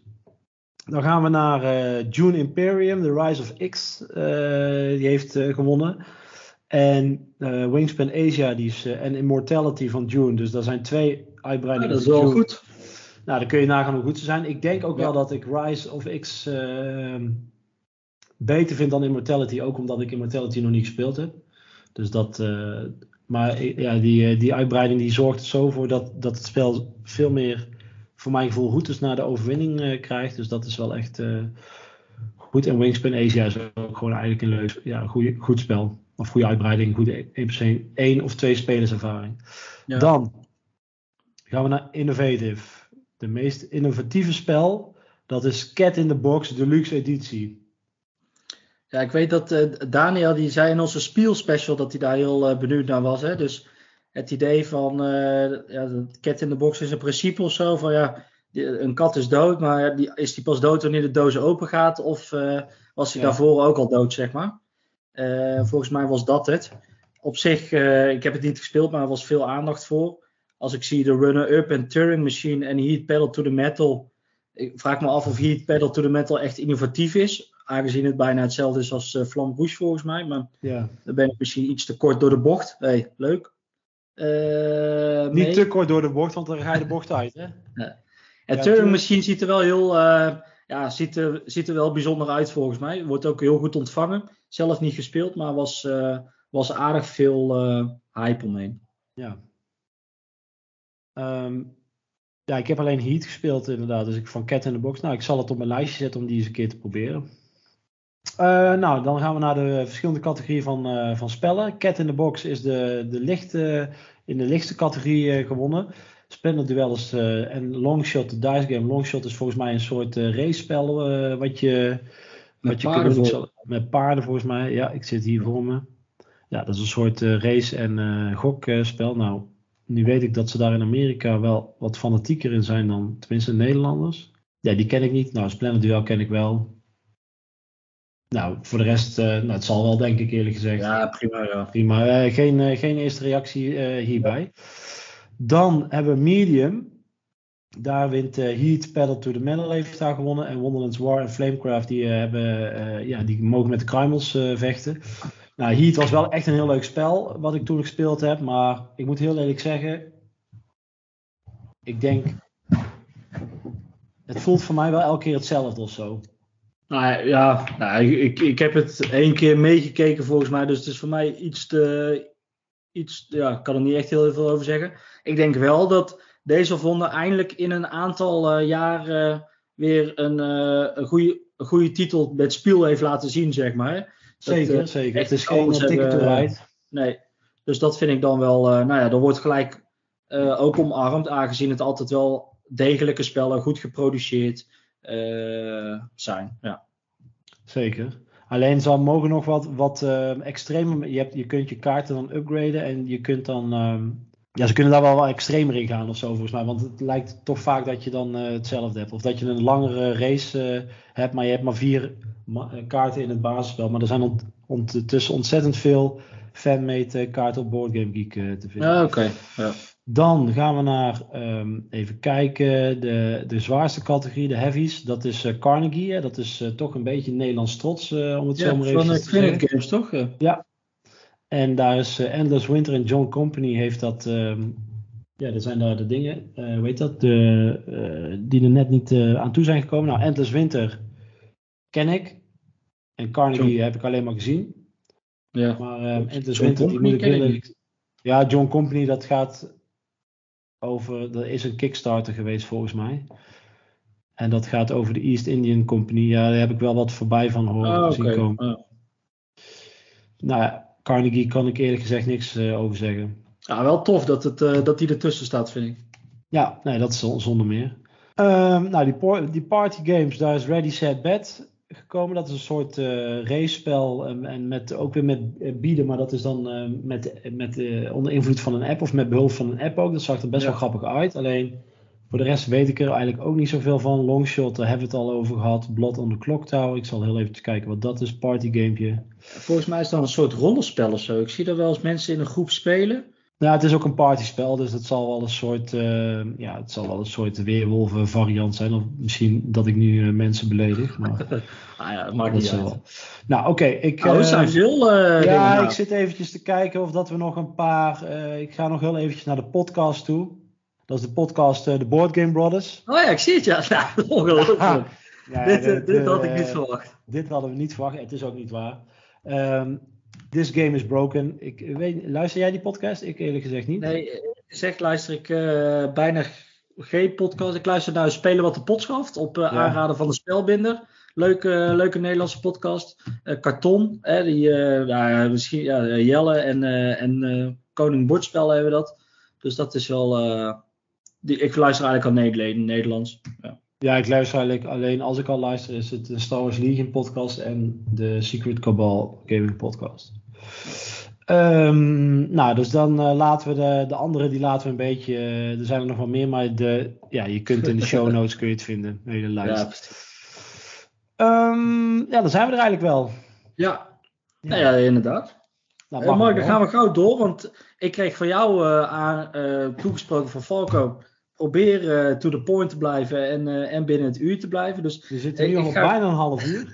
S1: Dan gaan we naar uh, June Imperium, The Rise of X. Uh, die heeft uh, gewonnen. En Wingspan Asia die is, en Immortality van June. Dus dat zijn twee uitbreidingen.
S2: Ja, dat is wel goed.
S1: Nou, dan kun je nagaan hoe goed ze zijn. Ik denk ook ja. wel dat ik Rise of X ehm, beter vind dan Immortality. Ook omdat ik Immortality nog niet gespeeld heb. Dus dat. maar ja, die, die uitbreiding die zorgt er zo voor dat, dat het spel veel meer voor mijn gevoel routes naar de overwinning uh, krijgt. Dus dat is wel echt uh, goed. En Wingspan Asia is ook gewoon eigenlijk een leuk, ja, goede, goed spel. Of goede uitbreiding, goede één, één of twee spelerservaring. Ja. Dan gaan we naar Innovative. De meest innovatieve spel, dat is Cat in the Box Deluxe Editie.
S2: Ja, ik weet dat uh, Daniel, die zei in onze Spiel Special dat hij daar heel benieuwd naar was. Hè? Dus het idee van uh, ja, cat in de box is een principe of zo. Van ja, een kat is dood, maar die, is die pas dood wanneer de doos open gaat? Of uh, was hij daarvoor ook al dood, zeg maar? Uh, volgens mij was dat het. Op zich, ik heb het niet gespeeld, maar er was veel aandacht voor. Als ik zie de runner-up en Turing Machine en Heat Pedal to the Metal. Ik vraag me af of Heat Pedal to the Metal echt innovatief is. Aangezien het bijna hetzelfde is als Flam Rouge volgens mij. Maar
S1: ja.
S2: dan ben ik misschien iets te kort door de bocht. hey, leuk.
S1: Uh, Niet te kort door de bocht, want dan ga je de bocht uit. Hè?
S2: Ja. Het ja, Turing Machine ziet er wel heel, uh, ja, ziet er, ziet er wel bijzonder uit volgens mij. Wordt ook heel goed ontvangen. Zelf niet gespeeld, maar was, uh, was aardig veel hype omheen.
S1: Ja. Um, ja, ik heb alleen Heat gespeeld inderdaad. Dus ik van Cat in the Box. Nou, ik zal het op mijn lijstje zetten om die eens een keer te proberen. Uh, nou, dan gaan we naar de verschillende categorieën van, uh, van spellen. Cat in the Box is de, de lichte, in de lichtste categorie uh, gewonnen. Splinter Duels en Longshot, de dice game. Longshot is volgens mij een soort racespel wat je,
S2: met, wat je paarden kunt
S1: doen. Met paarden volgens mij. Ja, ik zit hier voor me. Ja, dat is een soort race- en gokspel. nou, nu weet ik dat ze daar in Amerika wel wat fanatieker in zijn dan tenminste Nederlanders. Ja, die ken ik niet. Nou, Splinter Duel ken ik wel. Nou, voor de rest, uh, nou, het zal wel, denk ik eerlijk gezegd.
S2: Ja, prima. Ja.
S1: prima. Uh, geen, uh, geen eerste reactie hierbij. Dan hebben we Medium. Daar wint Heat, Pedal to the Metal heeft daar gewonnen. En Wonderlands War en Flamecraft, die, hebben, ja, die mogen met de Crumels vechten. Nou, Heat was wel echt een heel leuk spel, wat ik toen gespeeld heb. Maar ik moet heel eerlijk zeggen, ik denk, het voelt voor mij wel elke keer hetzelfde of zo.
S2: Nou ja, nou, ik, ik heb het één keer meegekeken volgens mij. Dus het is voor mij iets te. Iets, ja, ik kan er niet echt heel veel over zeggen. Ik denk wel dat deze ronde eindelijk in een aantal uh, jaar uh, weer een, uh, een, goede, een goede titel met spiel heeft laten zien, zeg maar.
S1: Zeker, dat, zeker. Het is geen ticket to ride.
S2: Nee, dus dat vind ik dan wel. nou ja, dan wordt gelijk ook omarmd, aangezien het altijd wel degelijke spellen, goed geproduceerd zijn. Ja.
S1: Zeker. Alleen zal mogen nog wat, wat uh, extreme. Je, hebt, je kunt je kaarten dan upgraden en je kunt dan. Uh, ja, ze kunnen daar wel wat extremer in gaan of zo volgens mij. Want het lijkt toch vaak dat je dan uh, hetzelfde hebt. Of dat je een langere race hebt, maar je hebt maar vier kaarten in het basisspel. Maar er zijn ont ondertussen ontzettend veel fanmade kaarten op Boardgame Geek te vinden.
S2: Ja, oké. Ja.
S1: Dan gaan we naar, um, even kijken, de, de zwaarste categorie, de heavies. Dat is uh, Carnegie. Hè? Dat is uh, toch een beetje Nederlands trots, uh, om het
S2: ja,
S1: zo maar even
S2: te
S1: zeggen.
S2: Van Games, toch? Ja.
S1: ja. En daar is Endless Winter en John Company heeft dat... Um, ja, dat zijn daar de dingen, hoe heet dat, de, die er net niet aan toe zijn gekomen. Nou, Endless Winter ken ik. En Carnegie John. heb ik alleen maar gezien.
S2: Ja.
S1: Maar um, Endless Winter, die moet ik eerlijk... Ja, John Company, dat gaat over. Er is een Kickstarter geweest volgens mij. En dat gaat over de East Indian Company. Ja, daar heb ik wel wat voorbij van horen
S2: oh,
S1: zien
S2: okay.
S1: komen.
S2: Oh.
S1: Nou ja, Carnegie kan ik eerlijk gezegd niks uh, over zeggen.
S2: Ja, wel tof dat, het, uh, dat die ertussen staat, vind ik.
S1: Ja, nee, dat is zonder meer. Um, nou, die, die party games, daar is Ready Set Bet gekomen. Dat is een soort uh, race-spel en, en met, ook weer met uh, bieden, maar dat is dan uh, met, met, onder invloed van een app of met behulp van een app ook. Dat zag er best
S2: Ja.
S1: wel grappig uit. Alleen voor de rest weet ik er eigenlijk ook niet zoveel van. Longshot, daar hebben we het al over gehad. Blood on the Clock Tower. Ik zal heel even kijken wat dat is. Partygamepje.
S2: Volgens mij is dan een soort rollenspel of zo. Ik zie er wel eens mensen in een groep spelen.
S1: Nou, het is ook een partyspel, dus het zal wel een soort, uh, ja, het zal wel een soort weerwolven variant zijn. Of misschien dat ik nu uh, mensen beledig. Maar
S2: ah ja, dat maakt niet uit.
S1: Wel. Nou, oké. ik.
S2: Oh, er zijn veel.
S1: Ja, ik zit eventjes te kijken of dat we nog een paar. Ik ga nog heel eventjes naar de podcast toe. Dat is de podcast The Board Game Brothers.
S2: Oh ja, ik zie het ja. Nou, ongelooflijk.
S1: Ja,
S2: dit,
S1: de-
S2: dit
S1: de-
S2: had ik niet verwacht.
S1: Dit hadden we niet verwacht. Het is ook niet waar. Um, This game is broken. Ik weet, luister jij die podcast? Ik eerlijk gezegd niet.
S2: Nee, zeg, luister ik uh, bijna geen podcast. Ik luister naar Spelen wat de pot schaft op uh,
S1: Ja.
S2: aanraden van de spelbinder. Leuke, leuke Nederlandse podcast. Uh, Karton, hè, die, ja, misschien, ja, Jelle en, en Koning Bordspel hebben dat. Dus dat is wel. Die, ik luister eigenlijk al Nederland, Nederlands. Ja.
S1: Ja, ik luister eigenlijk alleen als ik al luister, is het de Star Wars Legion podcast en de Secret Cabal Gaming podcast. Um, nou, dus dan uh, laten we de, de andere, die laten we een beetje. Uh, er zijn er nog wel meer, maar de, ja, je kunt in de show notes kun je het vinden. Hele lijst.
S2: Ja.
S1: Um, ja, dan zijn we er eigenlijk wel.
S2: Ja, ja. Nou ja inderdaad.
S1: Nou, mag
S2: Mark, dan gaan we gauw door, want ik kreeg van jou uh, aan, toegesproken van Falco. Probeer uh, to the point te blijven en, uh, en binnen het uur te blijven. Dus
S1: We zitten nu
S2: ik
S1: al
S2: ga-
S1: bijna een half uur.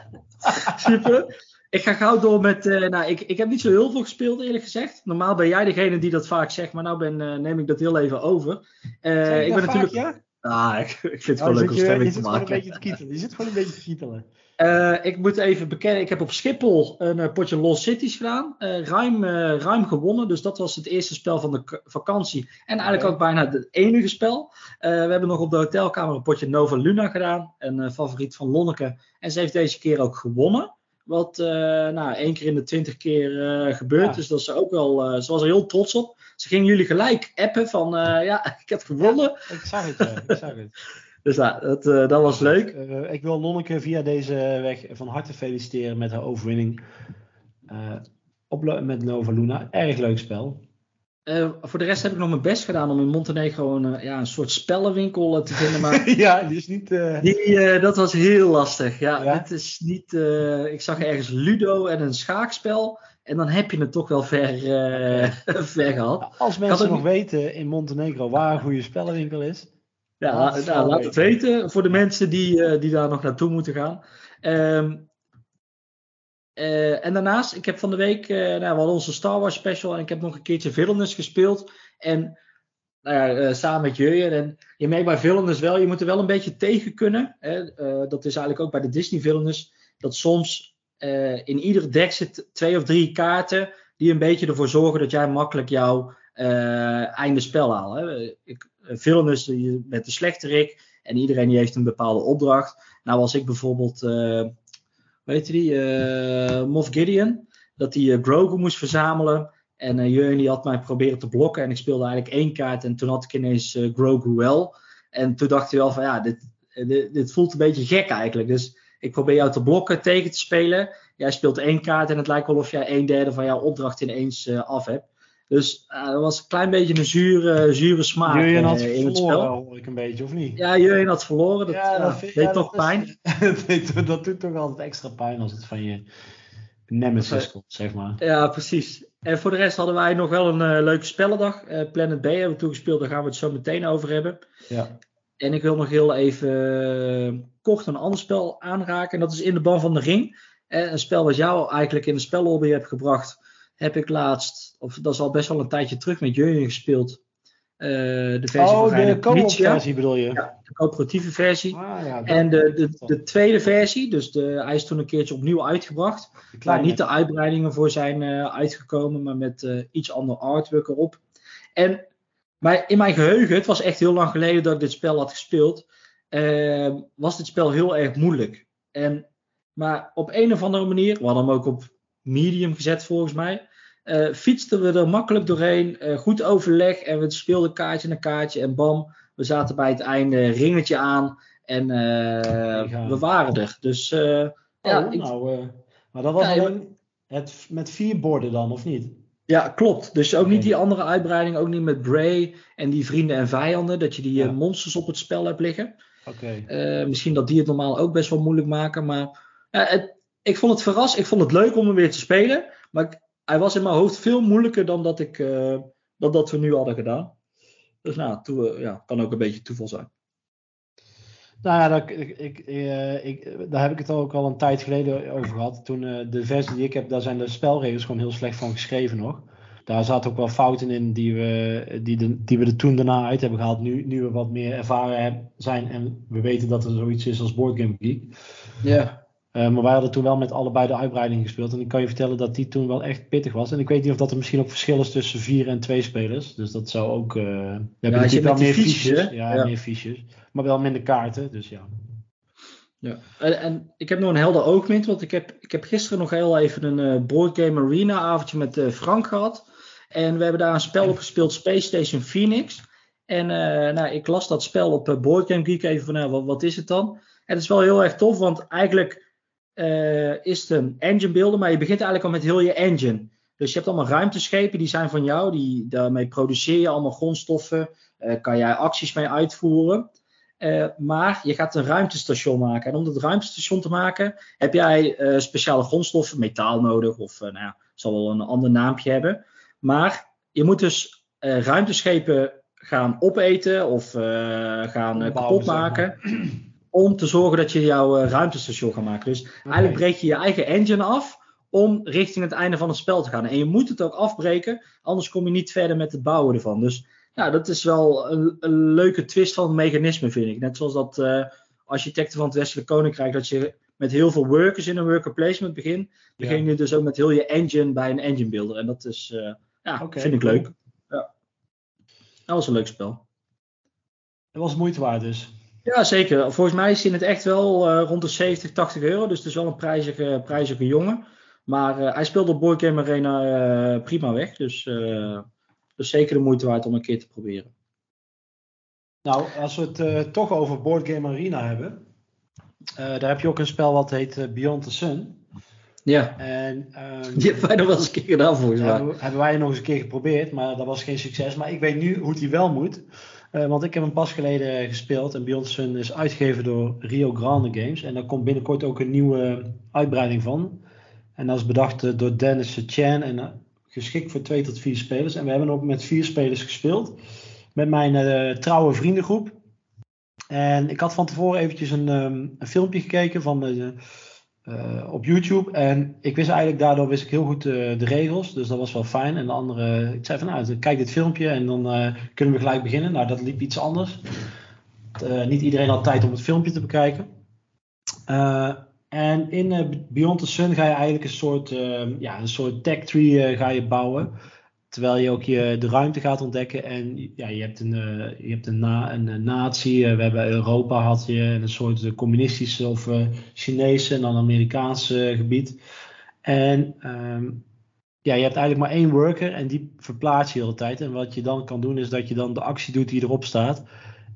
S2: super. Ik ga gauw door met. uh, nou, ik, ik heb niet zo heel veel gespeeld, eerlijk gezegd. Normaal ben jij degene die dat vaak zegt, maar nou ben, uh, neem ik dat heel even over. Uh, ik ben natuurlijk.
S1: ja?
S2: Ah, ik, ik vind het
S1: Oh,
S2: gewoon leuk om
S1: je, je
S2: stemming te
S1: zit gewoon een
S2: maken.
S1: beetje te kietelen. Je zit gewoon een beetje te kietelen.
S2: Uh, ik moet even bekennen, ik heb op Schiphol een uh, potje Lost Cities gedaan. Uh, ruim, ruim gewonnen, dus dat was het eerste spel van de vakantie. En eigenlijk ook bijna het enige spel. We hebben nog op de hotelkamer een potje Nova Luna gedaan. Een favoriet van Lonneke. En ze heeft deze keer ook gewonnen. Wat nou, één keer in de twintig keer gebeurt.
S1: Ja.
S2: Dus dat is ook wel, ze was er heel trots op. Ze ging jullie gelijk appen van uh, ja, ik heb gewonnen.
S1: Ik zag het, ja. Ik zag het.
S2: Dus nou, dat, uh, dat was leuk.
S1: Uh, ik wil Lonneke via deze weg van harte feliciteren met haar overwinning op, met Nova Luna. Erg leuk spel.
S2: Uh, voor de rest heb ik nog mijn best gedaan om in Montenegro een, uh, ja, een soort spellenwinkel uh, te vinden. Maar
S1: ja, die is niet.
S2: Die, dat was heel lastig. Ja,
S1: Ja?
S2: dit is niet. ik zag ergens Ludo en een schaakspel. En dan heb je het toch wel ver, uh, ver gehad.
S1: Als mensen nog weten in Montenegro waar een goede spellenwinkel is.
S2: Ja,
S1: Laat
S2: la,
S1: het
S2: nou, laat het weten voor de mensen die, uh, die daar nog naartoe moeten gaan. Um, uh, en daarnaast, ik heb van de week, nou, we hadden onze Star Wars special en ik heb nog een keertje Villainous gespeeld. En nou ja, samen met Jurjen. En je merkt bij Villainous wel, je moet er wel een beetje tegen kunnen. Hè? dat is eigenlijk ook bij de Disney Villainous. Dat soms in ieder deck zit twee of drie kaarten die een beetje ervoor zorgen dat jij makkelijk jouw einde spel haalt. Hè? Ik, Villainous met de slechterik en iedereen die heeft een bepaalde opdracht. Nou was ik bijvoorbeeld, uh, weet je die, Moff Gideon, dat hij Grogu moest verzamelen. En uh, had mij proberen te blokken en ik speelde eigenlijk één kaart en toen had ik ineens Grogu wel. En toen dacht hij wel van ja, dit, dit, dit, voelt een beetje gek eigenlijk. Dus ik probeer jou te blokken, tegen te spelen. Jij speelt één kaart en het lijkt wel of jij een derde van jouw opdracht ineens uh, af hebt. Dus uh, dat was een klein beetje een zure, zure smaak
S1: Jurjen had
S2: uh, in het
S1: verloren,
S2: spel.
S1: hoor ik een beetje, of niet?
S2: Ja, Jurjen had verloren. Dat,
S1: Ja,
S2: ja,
S1: dat
S2: dat
S1: vind-
S2: deed
S1: ja,
S2: toch
S1: dat
S2: pijn.
S1: dat, doet toch altijd extra pijn als het van je nemesis komt, zeg maar.
S2: Ja, precies. En voor de rest hadden wij nog wel een leuke spellendag. Planet B hebben we toegespeeld, daar gaan we het zo meteen over hebben.
S1: Ja.
S2: En ik wil nog heel even kort een ander spel aanraken. En dat is In de Ban van de Ring. een spel wat jou eigenlijk in de spellobby hebt gebracht. Heb ik laatst, of dat is al best wel een tijdje terug, met Jurjen gespeeld. Uh, de versie
S1: oh,
S2: van
S1: de bedoel je?
S2: Ja, de coöperatieve versie.
S1: Ah, ja,
S2: en de, de, de, tweede versie, dus de, hij is toen een keertje opnieuw uitgebracht. Waar niet de uitbreidingen voor zijn uh, uitgekomen, maar met uh, iets ander artwork erop. En maar in mijn geheugen, het was echt heel lang geleden dat ik dit spel had gespeeld, was dit spel heel erg moeilijk. En, maar op een of andere manier, we hadden hem ook op medium gezet volgens mij uh, fietsten we er makkelijk doorheen. Uh, goed overleg en we speelden kaartje na kaartje en bam, we zaten bij het einde ringetje aan en uh, we waren er. Dus oh, ja, ik,
S1: nou, maar dat was ja, alleen het met vier borden dan, of niet?
S2: Ja, klopt. Dus ook niet die andere uitbreiding, ook niet met Bray en die vrienden en vijanden, dat je die ja. monsters op het spel hebt liggen.
S1: Okay.
S2: misschien dat die het normaal ook best wel moeilijk maken, maar het, ik vond het verras. Ik vond het leuk om hem weer te spelen, maar ik, hij was in mijn hoofd veel moeilijker dan dat, ik, uh, dan dat we nu hadden gedaan. Dus nou, toe, ja, kan ook een beetje toeval zijn.
S1: Nou ja, ik, uh, ik, daar heb ik het ook al een tijd geleden over gehad. Toen de versie die ik heb, daar zijn de spelregels gewoon heel slecht van geschreven nog. Daar zaten ook wel fouten in die we, die, die we er toen daarna uit hebben gehaald. Nu, nu we wat meer ervaren zijn en we weten dat er zoiets is als Boardgame Geek.
S2: Ja.
S1: Uh, maar wij hadden toen wel met allebei de uitbreiding gespeeld. En ik kan je vertellen dat die toen wel echt pittig was. En ik weet niet of dat er misschien ook verschil is tussen vier en twee spelers. Dus dat zou ook. Uh, we ja, hebben natuurlijk wel meer fiches. Ja, ja, meer fiches. Maar wel minder kaarten. Dus ja.
S2: Ja, en, en, ik heb nog een helder oogpunt, want ik heb, ik heb gisteren nog heel even een uh, Boardgame Arena avondje met uh, Frank gehad. En we hebben daar een spel op gespeeld, Space Station Phoenix. En uh, nou, ik las dat spel op Boardgame Geek even van, nou, wat, wat is het dan? En het is wel heel erg tof, want eigenlijk uh, is het een engine builder, maar je begint eigenlijk al met heel je engine. Dus je hebt allemaal ruimteschepen, die zijn van jou. Die, daarmee produceer je allemaal grondstoffen. Uh, kan jij acties mee uitvoeren. Uh, maar je gaat een ruimtestation maken. En om dat ruimtestation te maken heb jij speciale grondstoffen, metaal nodig. Of nou ja, zal wel een ander naampje hebben. Maar je moet dus ruimteschepen gaan opeten of gaan kapot maken om te zorgen dat je jouw uh, ruimtestation gaat maken. Dus eigenlijk breek je je eigen engine af om richting het einde van het spel te gaan. En je moet het ook afbreken, anders kom je niet verder met het bouwen ervan. Dus ja, dat is wel een, een leuke twist van het mechanisme, vind ik. Net zoals dat uh, architecten van het Westelijk Koninkrijk, dat je met heel veel workers in een worker placement begint, begin je dus ook met heel je engine bij een engine builder. En dat is, uh, ja, okay, vind ik cool. leuk. Ja. Dat was een leuk spel.
S1: Dat was moeite waard dus.
S2: Ja, zeker. Volgens mij is hij het echt wel uh, rond de 70, 80 euro. Dus het is wel een prijzige, prijzige jongen. Maar uh, hij speelde op Board Game Arena uh, prima weg. Dus, dus zeker de moeite waard om een keer te proberen.
S1: Nou, als we het toch over Board Game Arena hebben. daar heb je ook een spel wat heet Beyond the Sun.
S2: Ja.
S1: En, um,
S2: Die hebben wij nog wel eens een keer gedaan volgens mij.
S1: Hebben, hebben wij nog eens een keer geprobeerd, maar dat was geen succes. Maar ik weet nu hoe die wel moet. Uh, want ik heb hem pas geleden gespeeld en Beyond is uitgegeven door Rio Grande Games. En daar komt binnenkort ook een nieuwe uitbreiding van. En dat is bedacht door Dennis Chan en uh, geschikt voor twee tot vier spelers. En we hebben ook met vier spelers gespeeld. Met mijn trouwe vriendengroep. En ik had van tevoren eventjes een, um, een filmpje gekeken van de uh, op YouTube. En ik wist eigenlijk daardoor wist ik heel goed uh, de regels. Dus dat was wel fijn. En de andere, ik zei van nou, kijk dit filmpje en dan uh, kunnen we gelijk beginnen. Nou, dat liep iets anders. niet iedereen had tijd om het filmpje te bekijken. en in Beyond the Sun ga je eigenlijk een soort, ja, een soort tech tree ga je bouwen. Terwijl je ook je, de ruimte gaat ontdekken. En ja, je hebt een, uh, je hebt een, na, een, een natie. Uh, we hebben Europa had je. Een soort communistische of Chinese en dan Amerikaanse gebied. En um, ja, je hebt eigenlijk maar één worker. En die verplaats je de hele tijd. En wat je dan kan doen is dat je dan de actie doet die erop staat.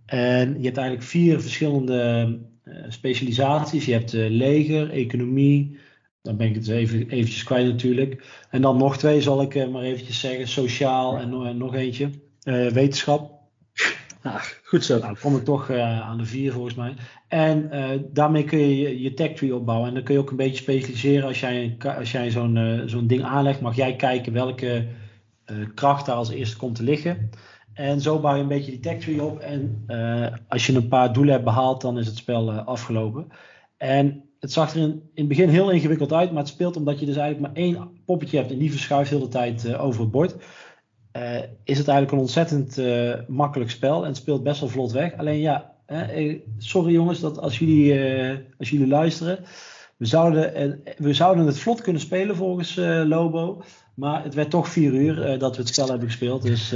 S1: En je hebt eigenlijk vier verschillende specialisaties. Je hebt leger, economie dan ben ik het even eventjes kwijt natuurlijk. En dan nog twee zal ik uh, maar eventjes zeggen. Sociaal en nog eentje. Uh, wetenschap.
S2: Ah, Goed zo.
S1: Nou, kom ik toch uh, aan de vier volgens mij. En daarmee kun je je tech tree opbouwen. En dan kun je ook een beetje specialiseren. Als jij, als jij zo'n zo'n ding aanlegt, mag jij kijken welke kracht daar als eerste komt te liggen. En zo bouw je een beetje die tech tree op. En als je een paar doelen hebt behaald, dan is het spel afgelopen. En het zag er in, in, het begin heel ingewikkeld uit, maar het speelt omdat je dus eigenlijk maar één poppetje hebt en die verschuift heel de tijd over het bord. Uh, is het eigenlijk een ontzettend uh, makkelijk spel en het speelt best wel vlot weg. Alleen ja, sorry jongens dat als jullie, als jullie luisteren. We zouden, we zouden het vlot kunnen spelen volgens Lobo. Maar het werd toch vier uur dat we het spel hebben gespeeld. Dus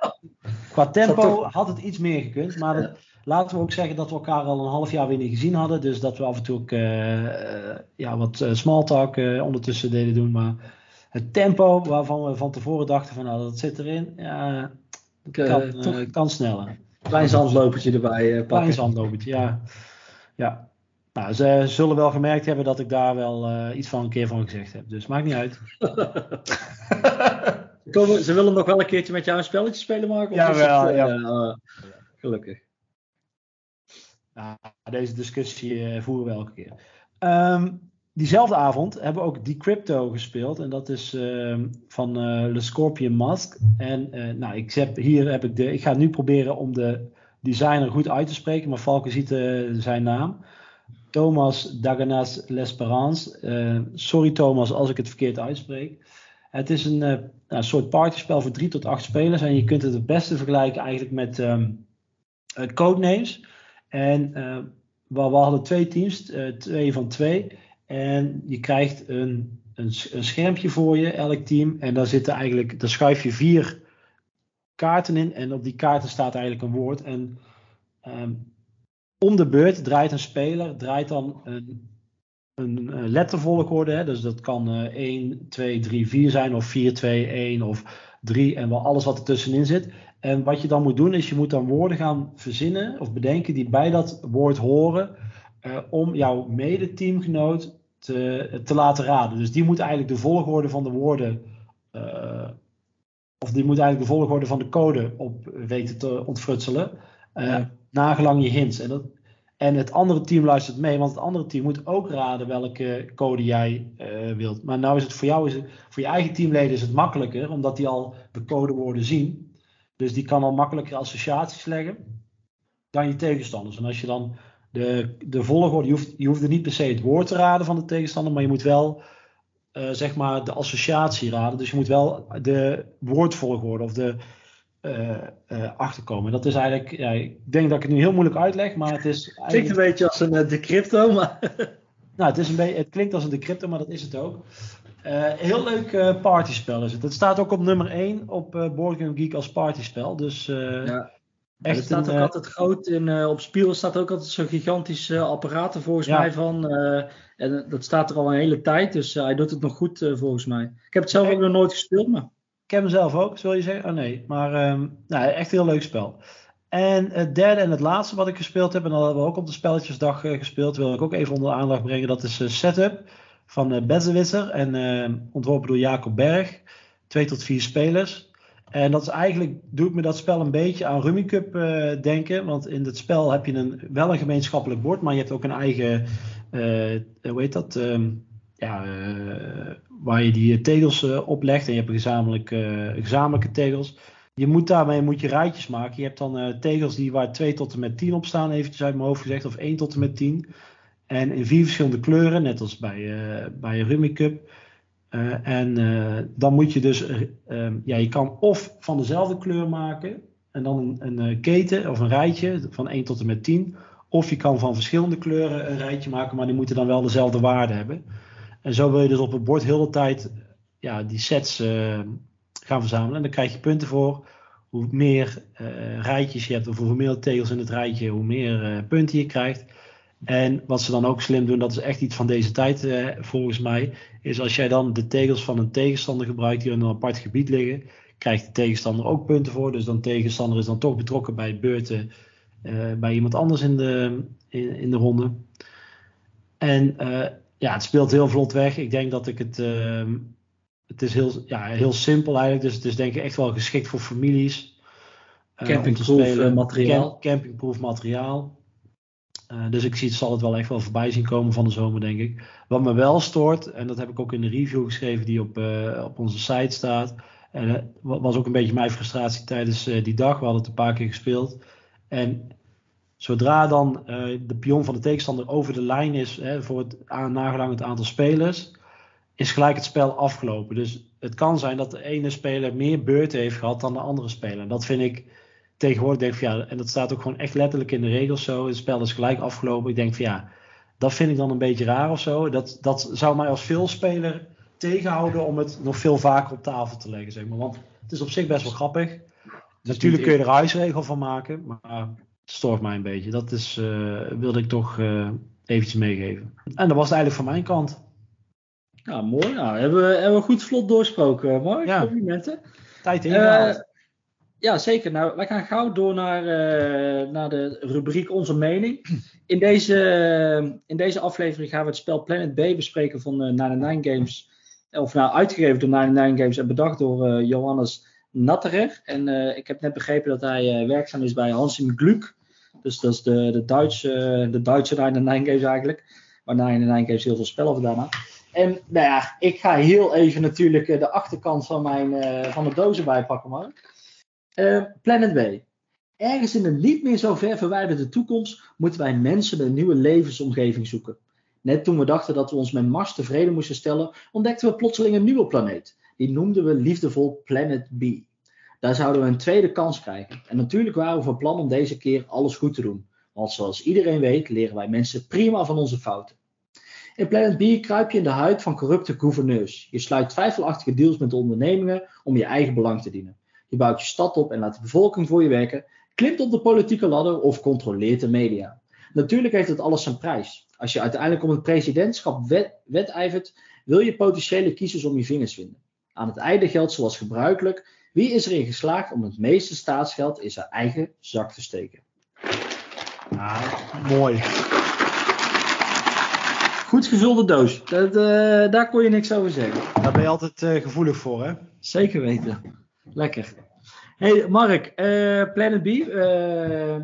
S1: qua tempo had het iets meer gekund. Maar dat, laten we ook zeggen dat we elkaar al een half jaar weer niet gezien hadden. Dus dat we af en toe ook ja, wat small talk ondertussen deden doen. Maar het tempo waarvan we van tevoren dachten van nou dat zit erin, ja, kan, kan sneller.
S2: Klein zandlopertje erbij uh,
S1: Klein zandlopertje, ja. ja. Nou, ze zullen wel gemerkt hebben dat ik daar wel uh, iets van een keer van gezegd heb. Dus maakt niet uit.
S2: ze willen nog wel een keertje met jou een spelletje spelen?
S1: Ja, wel. ja.
S2: gelukkig.
S1: Nou, deze discussie voeren we elke keer. Um, diezelfde avond hebben we ook Decrypto gespeeld. En dat is uh, van uh, Le Scorpion Mask. En uh, nou, ik, heb, hier heb ik de. Ik ga nu proberen om de designer goed uit te spreken. Maar Valken ziet zijn naam. Thomas Daganas L'Esperance. sorry Thomas als ik het verkeerd uitspreek. Het is een, nou, soort partyspel voor 3 tot 8 spelers. En je kunt het het beste vergelijken eigenlijk met um, Codenames. En we, we hadden twee teams, twee van twee. En je krijgt een, een, een, schermpje voor je, elk team. En daar zitten eigenlijk, daar schuif je vier kaarten in. En op die kaarten staat eigenlijk een woord. En um, om de beurt draait een speler, draait dan een, een lettervolgorde. Hè? Dus dat kan uh, 1, 2, 3, 4 zijn, of 4, 2, 1 of 3 en wel alles wat er tussenin zit. En wat je dan moet doen, is je moet dan woorden gaan verzinnen of bedenken die bij dat woord horen. Uh, om jouw mede-teamgenoot te, te laten raden. Dus die moet eigenlijk de volgorde van de woorden. Uh, of die moet eigenlijk de volgorde van de code op weten te ontfrutselen. Uh, ja. Nagelang je hints. En, dat, en het andere team luistert mee, want het andere team moet ook raden welke code jij wilt. Maar nou is het voor jou, is het, voor je eigen teamleden is het makkelijker, omdat die al de codewoorden zien. Dus die kan al makkelijker associaties leggen dan je tegenstanders. En als je dan de, de volgorde, je hoeft, je hoeft er niet per se het woord te raden van de tegenstander, maar je moet wel uh, zeg maar de associatie raden. Dus je moet wel de woordvolgorde of de uh, uh, achterkomen. Dat is eigenlijk, ja, ik denk dat ik het nu heel moeilijk uitleg, maar het is.
S2: Het klinkt een beetje als een decrypto, maar.
S1: nou, het, is een beetje, het klinkt als een decrypto, maar dat is het ook. Heel leuk partyspel is het. Het staat ook op nummer 1 op uh, Board Game Geek als partyspel. Dus ja.
S2: Echt er staat ook uh, altijd groot in, uh, op Spiel staat ook altijd zo'n gigantisch uh, apparaat er volgens ja. mij van. en dat staat er al een hele tijd, dus hij doet het nog goed volgens mij. Ik heb het zelf ook nog nooit gespeeld, maar.
S1: Ik heb hem zelf ook, zul je zeggen? Oh nee, maar um, nou, echt een heel leuk spel. En het derde en het laatste wat ik gespeeld heb, en dat hebben we ook op de spelletjesdag gespeeld, wil ik ook even onder de aandacht brengen. Dat is Setup van uh, Betzewitzer en ehm, ontworpen door Jacob Berg. Twee tot vier spelers. En dat is eigenlijk, doet me dat spel een beetje aan Rummy Cup uh, denken. Want in het spel heb je een, wel een gemeenschappelijk bord, maar je hebt ook een eigen, hoe heet dat? Um, ja, waar je die tegels op legt. En je hebt een gezamenlijk, gezamenlijke tegels. Je moet daarmee moet je rijtjes maken. Je hebt dan tegels die waar 2 tot en met 10 op staan, eventjes uit mijn hoofd gezegd. Of 1 tot en met 10. En in vier verschillende kleuren, net als bij, bij Rummy Cup. Uh, en uh, dan moet je dus, uh, ja, je kan of van dezelfde kleur maken en dan een, een keten of een rijtje van 1 tot en met 10. Of je kan van verschillende kleuren een rijtje maken, maar die moeten dan wel dezelfde waarde hebben. En zo wil je dus op het bord heel de tijd ja, die sets gaan verzamelen. En dan krijg je punten voor. Hoe meer rijtjes je hebt, of hoe meer tegels in het rijtje, hoe meer punten je krijgt. En wat ze dan ook slim doen, dat is echt iets van deze tijd eh, volgens mij, is als jij dan de tegels van een tegenstander gebruikt die in een apart gebied liggen, krijgt de tegenstander ook punten voor. Dus dan tegenstander is dan toch betrokken bij beurten uh, bij iemand anders in de, in, in de ronde. En uh, ja, het speelt heel vlot weg. Ik denk dat ik het. Ehm, het is heel, ja, heel simpel eigenlijk. Dus het is denk ik echt wel geschikt voor families.
S2: campingproof materiaal.
S1: campingproof materiaal. Dus ik zie, zal het wel echt wel voorbij zien komen van de zomer, denk ik. Wat me wel stoort, en dat heb ik ook in de review geschreven die op, op onze site staat. En dat was ook een beetje mijn frustratie tijdens die dag. We hadden het een paar keer gespeeld. En Zodra dan de pion van de tegenstander over de lijn is hè, voor het nagelangend aantal spelers, is gelijk het spel afgelopen. Dus het kan zijn dat de ene speler meer beurten heeft gehad dan de andere speler. Dat vind ik tegenwoordig, denk van ja, en dat staat ook gewoon echt letterlijk in de regels zo. Het spel is gelijk afgelopen. Ik denk van ja, dat vind ik dan een beetje raar of zo. Dat, dat zou mij als veelspeler tegenhouden om het nog veel vaker op tafel te leggen, zeg maar. Want het is op zich best wel grappig. Natuurlijk kun je er huisregel van maken, maar stoort mij een beetje. Dat is, uh, wilde ik toch uh, eventjes meegeven. En dat was het eigenlijk van mijn kant.
S2: Ja, mooi. Nou, hebben, we, hebben we goed vlot doorsproken. Mooi, ja. complimenten.
S1: Tijd ingehaald. Uh,
S2: ja, zeker. Nou, wij gaan gauw door naar, naar de rubriek Onze Mening. In deze, in deze aflevering gaan we het spel Planet B bespreken van uh, 99 Games. Of nou, uitgegeven door 99 Games en bedacht door Johannes Natterer. En ik heb net begrepen dat hij werkzaam is bij Hansim Gluk. Dus dat is de, de Duitse, de Duitse 99 Games eigenlijk. Waar 99 Games heel veel spellen had. En nou ja, ik ga heel even natuurlijk eh, de achterkant van, mijn, van de dozen bijpakken, man. Uh, Planet B. Ergens in een niet meer zo ver verwijderde toekomst moeten wij mensen een nieuwe levensomgeving zoeken. Net toen we dachten dat we ons met Mars tevreden moesten stellen, ontdekten we plotseling een nieuwe planeet. Die noemden we liefdevol Planet B. Daar zouden we een tweede kans krijgen. En natuurlijk waren we van plan om deze keer alles goed te doen. Want zoals iedereen weet, leren wij mensen prima van onze fouten. In Planet B kruip je in de huid van corrupte gouverneurs. Je sluit twijfelachtige deals met ondernemingen om je eigen belang te dienen. Je bouwt je stad op en laat de bevolking voor je werken, klimt op de politieke ladder of controleert de media. Natuurlijk heeft het alles zijn prijs. Als je uiteindelijk om het presidentschap wedijvert, wil je potentiële kiezers om je vingers vinden. Aan het einde geldt zoals gebruikelijk wie is erin geslaagd om het meeste staatsgeld in zijn eigen zak te steken?
S1: Ah, mooi.
S2: Goed gevulde doos. Dat, uh, daar kon je niks over zeggen.
S1: Daar ben je altijd uh, gevoelig voor, hè?
S2: Zeker weten. Lekker. Hey Mark, uh, Planet B.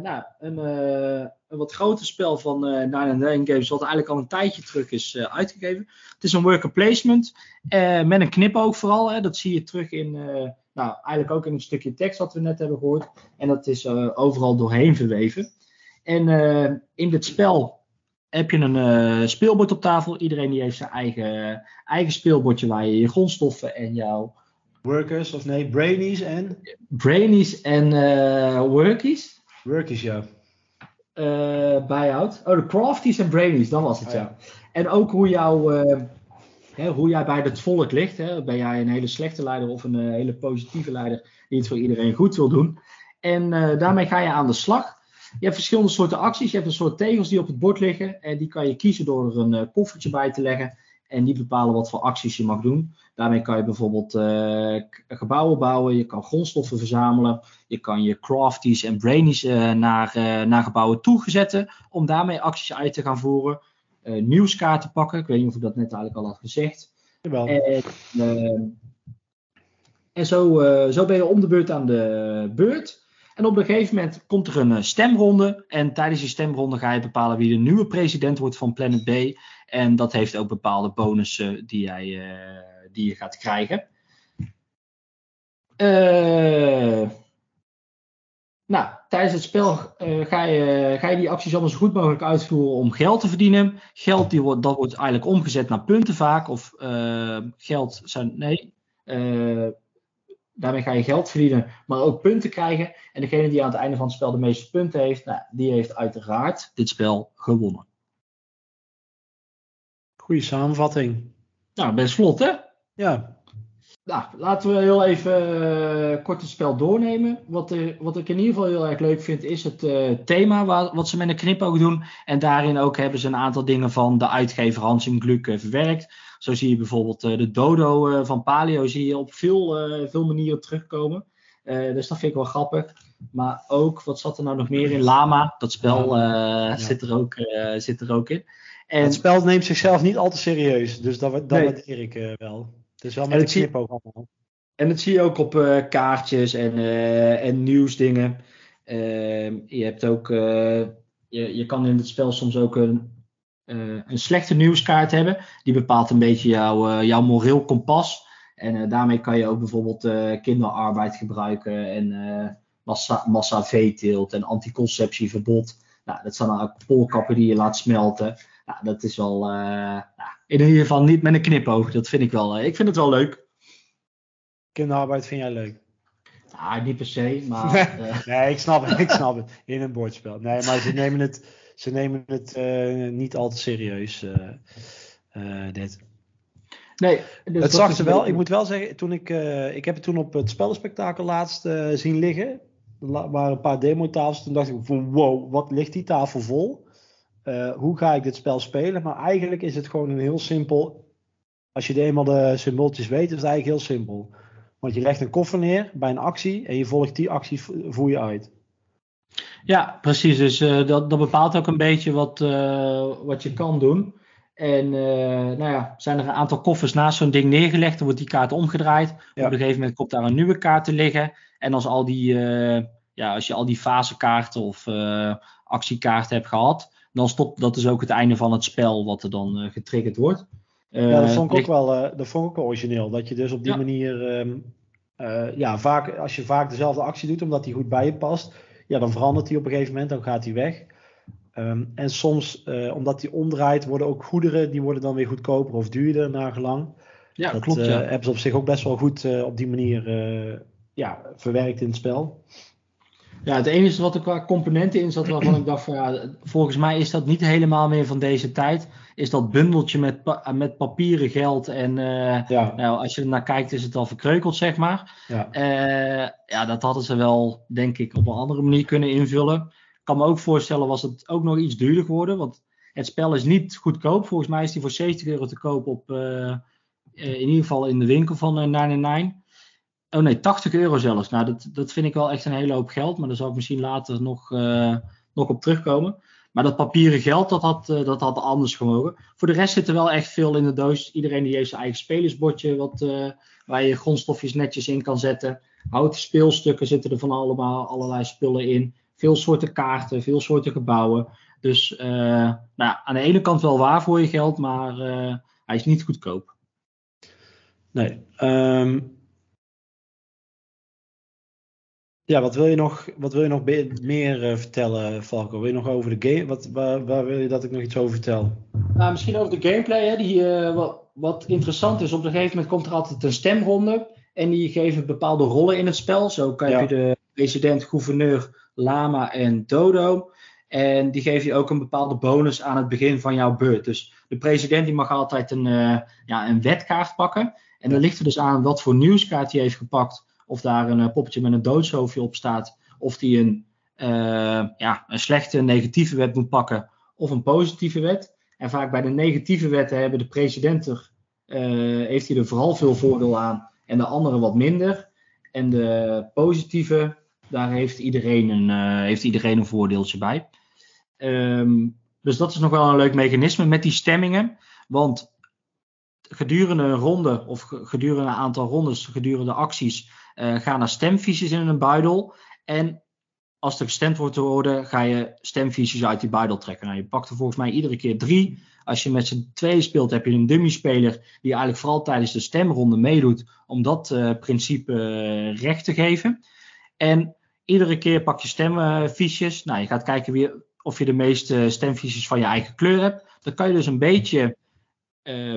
S2: nou, een, een, wat groter spel van uh, Nine Games, wat eigenlijk al een tijdje terug is uitgegeven. Het is een worker placement. met een knipoog vooral. Hè. Dat zie je terug in nou, eigenlijk ook in een stukje tekst wat we net hebben gehoord. En dat is overal doorheen verweven. En in dit spel heb je een speelbord op tafel. Iedereen die heeft zijn eigen, eigen speelbordje waar je je grondstoffen en jouw...
S1: Workers, of nee, brainies en?
S2: Brainies en workies.
S1: Workies, ja.
S2: bijhoudt. Oh, de crafties en brainies, dan was het, oh, ja. En ook hoe jouw hè, hoe jij bij het volk ligt. Hè, ben jij een hele slechte leider of een uh, hele positieve leider die het voor iedereen goed wil doen. En uh, daarmee ga je aan de slag. Je hebt verschillende soorten acties. Je hebt een soort tegels die op het bord liggen. En die kan je kiezen door er een uh, koffertje bij te leggen. En die bepalen wat voor acties je mag doen. Daarmee kan je bijvoorbeeld gebouwen bouwen. Je kan grondstoffen verzamelen. Je kan je crafties en brainies naar, naar gebouwen toezetten. Om daarmee acties uit te gaan voeren nieuwskaarten pakken. Ik weet niet of ik dat net eigenlijk al had gezegd.
S1: Jawel.
S2: En, en zo, zo ben je om de beurt aan de beurt. En op een gegeven moment komt er een stemronde. En tijdens die stemronde ga je bepalen wie de nieuwe president wordt van Planet B. En dat heeft ook bepaalde bonussen die, jij, die je gaat krijgen. Uh, nou, tijdens het spel ga, je, ga je die acties allemaal zo goed mogelijk uitvoeren om geld te verdienen. Geld die wordt, dat wordt eigenlijk omgezet naar punten vaak. Of geld zijn. Nee. Daarmee ga je geld verdienen, maar ook punten krijgen. En degene die aan het einde van het spel de meeste punten heeft, nou, die heeft uiteraard dit spel gewonnen.
S1: Goeie samenvatting.
S2: Nou, best vlot hè?
S1: Ja.
S2: Nou, laten we heel even uh, kort het spel doornemen. Wat, er, wat ik in ieder geval heel erg leuk vind, is het uh, thema waar, wat ze met een knipoog doen. En daarin ook hebben ze een aantal dingen van de uitgever Hans en Gluk uh, verwerkt. Zo zie je bijvoorbeeld de dodo van Palio zie je op veel, veel manieren terugkomen. dus dat vind ik wel grappig. Maar ook, wat zat er nou nog meer in? Lama, dat spel ja. zit, er ook, zit er ook in.
S1: En, het spel neemt zichzelf niet al te serieus, dus dat, dat nee. waardeer ik wel. Het is wel met een allemaal.
S2: En dat zie je ook op uh, kaartjes en, uh, en nieuwsdingen. Uh, je hebt ook, je, je kan in het spel soms ook een, een slechte nieuwskaart hebben. Die bepaalt een beetje jouw, jouw moreel kompas. En daarmee kan je ook bijvoorbeeld kinderarbeid gebruiken en massa, massa veeteelt en anticonceptieverbod. Nou, dat zijn dan ook polkappen die je laat smelten. Nou, dat is wel nou, in ieder geval niet met een knipoog. Dat vind ik wel. ik vind het wel leuk.
S1: Kinderarbeid vind jij leuk?
S2: Nou, niet per se, maar...
S1: nee, ik snap het, ik snap het. In een bordspel. Nee, maar ze nemen het, ze nemen het uh, niet al te serieus, uh, dit.
S2: Nee,
S1: dus het zag ze wel. Ik moet wel zeggen, toen ik, ik heb het toen op het spellenspectakel laatst zien liggen. Er waren een paar demotafels. Toen dacht ik van wow, wat ligt die tafel vol? Hoe ga ik dit spel spelen? Maar eigenlijk is het gewoon een heel simpel... Als je eenmaal de symbooltjes weet, is het eigenlijk heel simpel. Want je legt een koffer neer bij een actie en je volgt die actie, voer je uit.
S2: Ja, precies. Dus uh, dat, dat bepaalt ook een beetje wat, uh, wat je kan doen. En nou ja, zijn er een aantal koffers naast zo'n ding neergelegd, dan wordt die kaart omgedraaid. Ja. Op een gegeven moment komt daar een nieuwe kaart te liggen. En als, al die, ja, als je al die fasekaarten of actiekaarten hebt gehad, dan stopt dat is ook het einde van het spel wat er dan getriggerd wordt.
S1: ja, dat vond ik ook wel, dat vond ik wel origineel. Dat je dus op die ja. manier um, uh, ja, vaak, als je vaak dezelfde actie doet, omdat die goed bij je past, ja, dan verandert die op een gegeven moment, dan gaat die weg. Um, en soms, uh, omdat die omdraait, worden ook goederen, die worden dan weer goedkoper of duurder naar gelang.
S2: Ja,
S1: dat
S2: klopt. Ja.
S1: Uh, hebben ze op zich ook best wel goed op die manier ja, verwerkt in het spel.
S2: Ja, het enige wat er qua componenten in zat waarvan ik dacht van ja, volgens mij is dat niet helemaal meer van deze tijd. Is dat bundeltje met, pa met papieren geld en uh, ja. nou, als je er naar kijkt is het al verkreukeld zeg maar. Ja. Uh, ja, dat hadden ze wel denk ik op een andere manier kunnen invullen. Ik kan me ook voorstellen was het ook nog iets duurder geworden, want het spel is niet goedkoop. Volgens mij is die voor 70 euro te koop op uh, in ieder geval in de winkel van 99. Oh nee, 80 euro zelfs. Nou, dat, dat vind ik wel echt een hele hoop geld. Maar daar zal ik misschien later nog, uh, nog op terugkomen. Maar dat papieren geld, dat had, uh, dat had anders gemogen. Voor de rest zit er wel echt veel in de doos. Iedereen die heeft zijn eigen spelersbordje. Wat, uh, waar je grondstofjes netjes in kan zetten. Houten speelstukken zitten er van allemaal, allerlei spullen in. Veel soorten kaarten, veel soorten gebouwen. Dus nou, aan de ene kant wel waar voor je geld. Maar hij is niet goedkoop.
S1: Nee. Um... Ja, wat wil je nog, wat wil je nog meer uh, vertellen, Falco? Wil je nog over de game? Wat, waar, waar, wil je dat ik nog iets over vertel?
S2: Nou, misschien over de gameplay. Hè? Die, uh, wat, wat, interessant is, op een gegeven moment komt er altijd een stemronde. En die geven bepaalde rollen in het spel. Zo kan ja. je de president, gouverneur, lama en dodo. En die geven je ook een bepaalde bonus aan het begin van jouw beurt. Dus de president die mag altijd een, uh, ja, een wetkaart pakken. En dan ligt er dus aan wat voor nieuwskaart hij heeft gepakt of daar een poppetje met een doodshoofdje op staat, of die een, uh, ja, een slechte negatieve wet moet pakken of een positieve wet. En vaak bij de negatieve wetten hebben de president er, uh, heeft hij er vooral veel voordeel aan en de andere wat minder. En de positieve, daar heeft iedereen een, heeft iedereen een voordeeltje bij. Um, dus dat is nog wel een leuk mechanisme met die stemmingen. Want gedurende een ronde of gedurende een aantal rondes, gedurende acties, uh, ga naar stemfiches in een buidel. En als er gestemd wordt te worden, ga je stemfiches uit die buidel trekken. Nou, je pakt er volgens mij iedere keer drie. Als je met z'n tweeën speelt, heb je een dummy-speler die eigenlijk vooral tijdens de stemronde meedoet om dat uh, principe uh, recht te geven. En iedere keer pak je stemfiches. Nou, je gaat kijken wie, of je de meeste stemfiches van je eigen kleur hebt. Dan kan je dus een beetje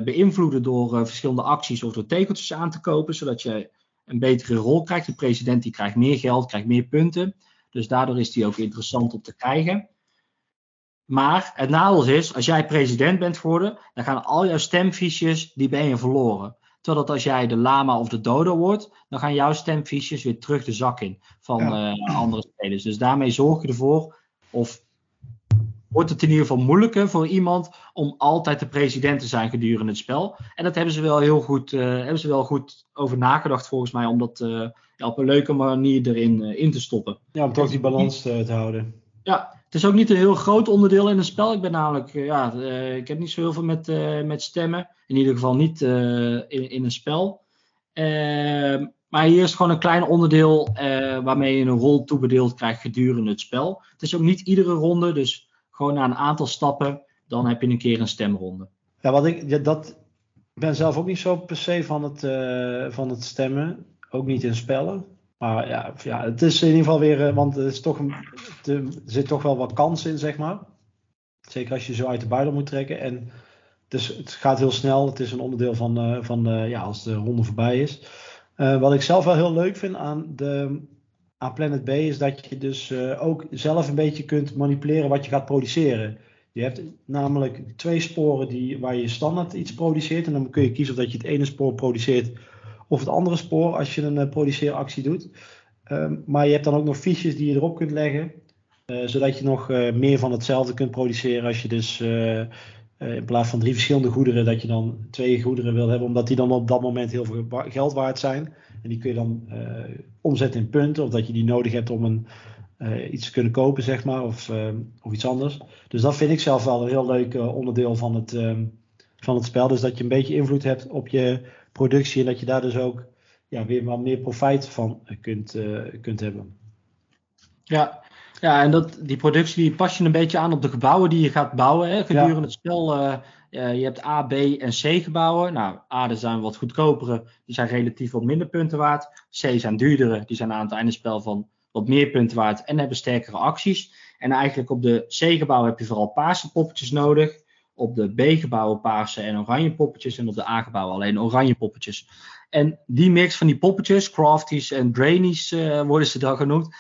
S2: beïnvloeden door verschillende acties of door tekeltjes aan te kopen, zodat je een betere rol krijgt. De president die krijgt meer geld, krijgt meer punten. Dus daardoor is die ook interessant om te krijgen. Maar het nadeel is, als jij president bent geworden, dan gaan al jouw stemfiches, die ben je verloren. Terwijl dat als jij de lama of de dodo wordt, dan gaan jouw stemfiches weer terug de zak in van ja. uh, andere spelers. Dus daarmee zorg je ervoor, of wordt het in ieder geval moeilijker voor iemand om altijd de president te zijn gedurende het spel. En dat hebben ze wel heel goed, uh, hebben ze wel goed over nagedacht volgens mij, om dat uh, ja, op een leuke manier erin uh, in te stoppen.
S1: Ja, om toch die balans te, te, houden.
S2: Ja, het is ook niet een heel groot onderdeel in het spel. Ik ben namelijk, ja, ik heb niet zo heel veel met, met stemmen. In ieder geval niet in, in een spel. Ehm, Maar hier is gewoon een klein onderdeel uh, waarmee je een rol toebedeeld krijgt gedurende het spel. Het is ook niet iedere ronde, dus gewoon na een aantal stappen, dan heb je een keer een stemronde.
S1: Ja, wat ik, ja, dat, ben zelf ook niet zo per se van het, uh, van het stemmen. Ook niet in spellen. Maar ja, ja, het is in ieder geval weer, want er, is toch er zit toch wel wat kans in, zeg maar. Zeker als je zo uit de buidel moet trekken. En dus het gaat heel snel. Het is een onderdeel van, uh, van ja, als de ronde voorbij is. Wat ik zelf wel heel leuk vind aan, de, aan Planet B is dat je dus ook zelf een beetje kunt manipuleren wat je gaat produceren. Je hebt namelijk twee sporen die, waar je standaard iets produceert. En dan kun je kiezen of dat je het ene spoor produceert of het andere spoor als je een produceeractie doet. Um, maar je hebt dan ook nog fiches die je erop kunt leggen. zodat je nog meer van hetzelfde kunt produceren als je dus in plaats van drie verschillende goederen, dat je dan twee goederen wil hebben, omdat die dan op dat moment heel veel geld waard zijn. En die kun je dan uh, omzetten in punten, of dat je die nodig hebt om een, uh, iets te kunnen kopen, zeg maar, of, of iets anders. Dus dat vind ik zelf wel een heel leuk onderdeel van het, van het spel. Dus dat je een beetje invloed hebt op je productie en dat je daar dus ook ja, weer wat meer profijt van kunt, kunt hebben.
S2: Ja, ja, en dat, die productie die pas je een beetje aan op de gebouwen die je gaat bouwen. Hè, gedurende het spel. Uh, je hebt A, B en C gebouwen. Nou, A zijn wat goedkopere, die zijn relatief wat minder punten waard. C zijn duurdere, die zijn aan het einde spel van wat meer punten waard en hebben sterkere acties. En eigenlijk op de C-gebouwen heb je vooral paarse poppetjes nodig. Op de B-gebouwen paarse en oranje poppetjes. En op de A-gebouwen alleen oranje poppetjes. En die mix van die poppetjes, crafties en brainies uh, worden ze dan genoemd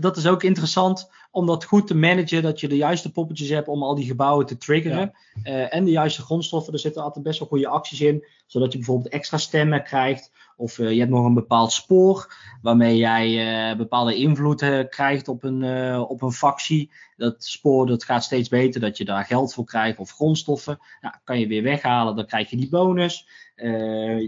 S2: dat is ook interessant om dat goed te managen, dat je de juiste poppetjes hebt om al die gebouwen te triggeren. Ja. Uh, en de juiste grondstoffen, er zitten altijd best wel goede acties in, zodat je bijvoorbeeld extra stemmen krijgt. Of uh, je hebt nog een bepaald spoor waarmee jij bepaalde invloed krijgt op een, op een factie. Dat spoor dat gaat steeds beter, dat je daar geld voor krijgt of grondstoffen. Nou, kan je weer weghalen, dan krijg je die bonus.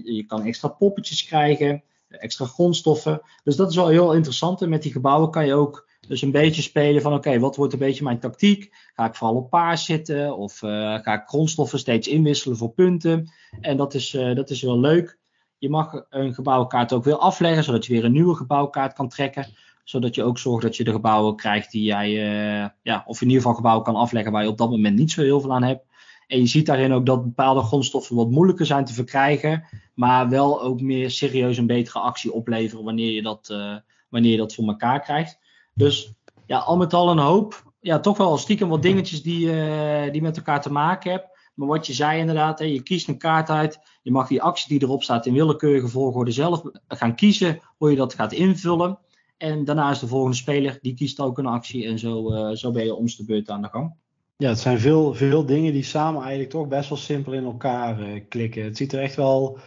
S2: je kan extra poppetjes krijgen extra grondstoffen. Dus dat is wel heel interessant. En met die gebouwen kan je ook dus een beetje spelen van oké, wat wordt een beetje mijn tactiek? Ga ik vooral op paars zitten of uh, ga ik grondstoffen steeds inwisselen voor punten? En dat is, uh, dat is wel leuk. Je mag een gebouwenkaart ook weer afleggen, zodat je weer een nieuwe gebouwkaart kan trekken. Zodat je ook zorgt dat je de gebouwen krijgt die jij, uh, ja, of in ieder geval gebouwen kan afleggen waar je op dat moment niet zo heel veel aan hebt. En je ziet daarin ook dat bepaalde grondstoffen wat moeilijker zijn te verkrijgen, maar wel ook meer serieus een betere actie opleveren wanneer je dat, uh, wanneer je dat voor elkaar krijgt. Dus ja, al met al een hoop. Ja, toch wel stiekem wat dingetjes die, uh, die met elkaar te maken hebben. Maar wat je zei inderdaad, hè, je kiest een kaart uit. Je mag die actie die erop staat in willekeurige volgorde zelf gaan kiezen hoe je dat gaat invullen. En daarna is de volgende speler, die kiest ook een actie. En zo, uh, zo ben je om de beurt aan de gang.
S1: Ja, het zijn veel, veel dingen die samen eigenlijk toch best wel simpel in elkaar uh, klikken. Het ziet er echt wel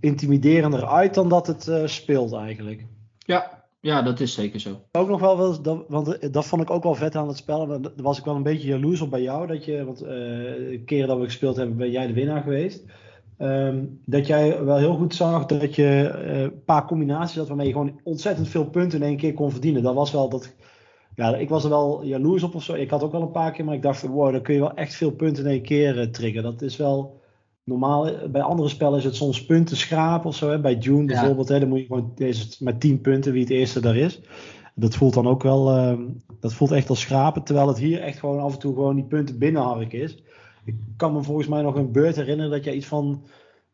S1: intimiderender uit dan dat het uh, speelt eigenlijk.
S2: Ja, ja, dat is zeker zo.
S1: Ook nog wel, wel dat, want eh, dat vond ik ook wel vet aan het spel. Daar was ik wel een beetje jaloers op bij jou. Dat je, want uh, de keren dat we gespeeld hebben, ben jij de winnaar geweest. Um, dat jij wel heel goed zag dat je een paar combinaties had waarmee je gewoon ontzettend veel punten in één keer kon verdienen. Dat was wel dat ja, ik was er wel jaloers op of zo. Ik had ook wel een paar keer, maar ik dacht, wow, dan kun je wel echt veel punten in één keer uh, triggeren. Dat is wel normaal. Bij andere spellen is het soms punten schrapen of zo. Hè. Bij Dune bijvoorbeeld, hè, dan moet je gewoon deze met 10 punten wie het eerste daar is. Dat voelt dan ook wel, uh, dat voelt echt als schrapen. Terwijl het hier echt gewoon af en toe gewoon die punten binnenharken is. Ik kan me volgens mij nog een beurt herinneren dat je iets van,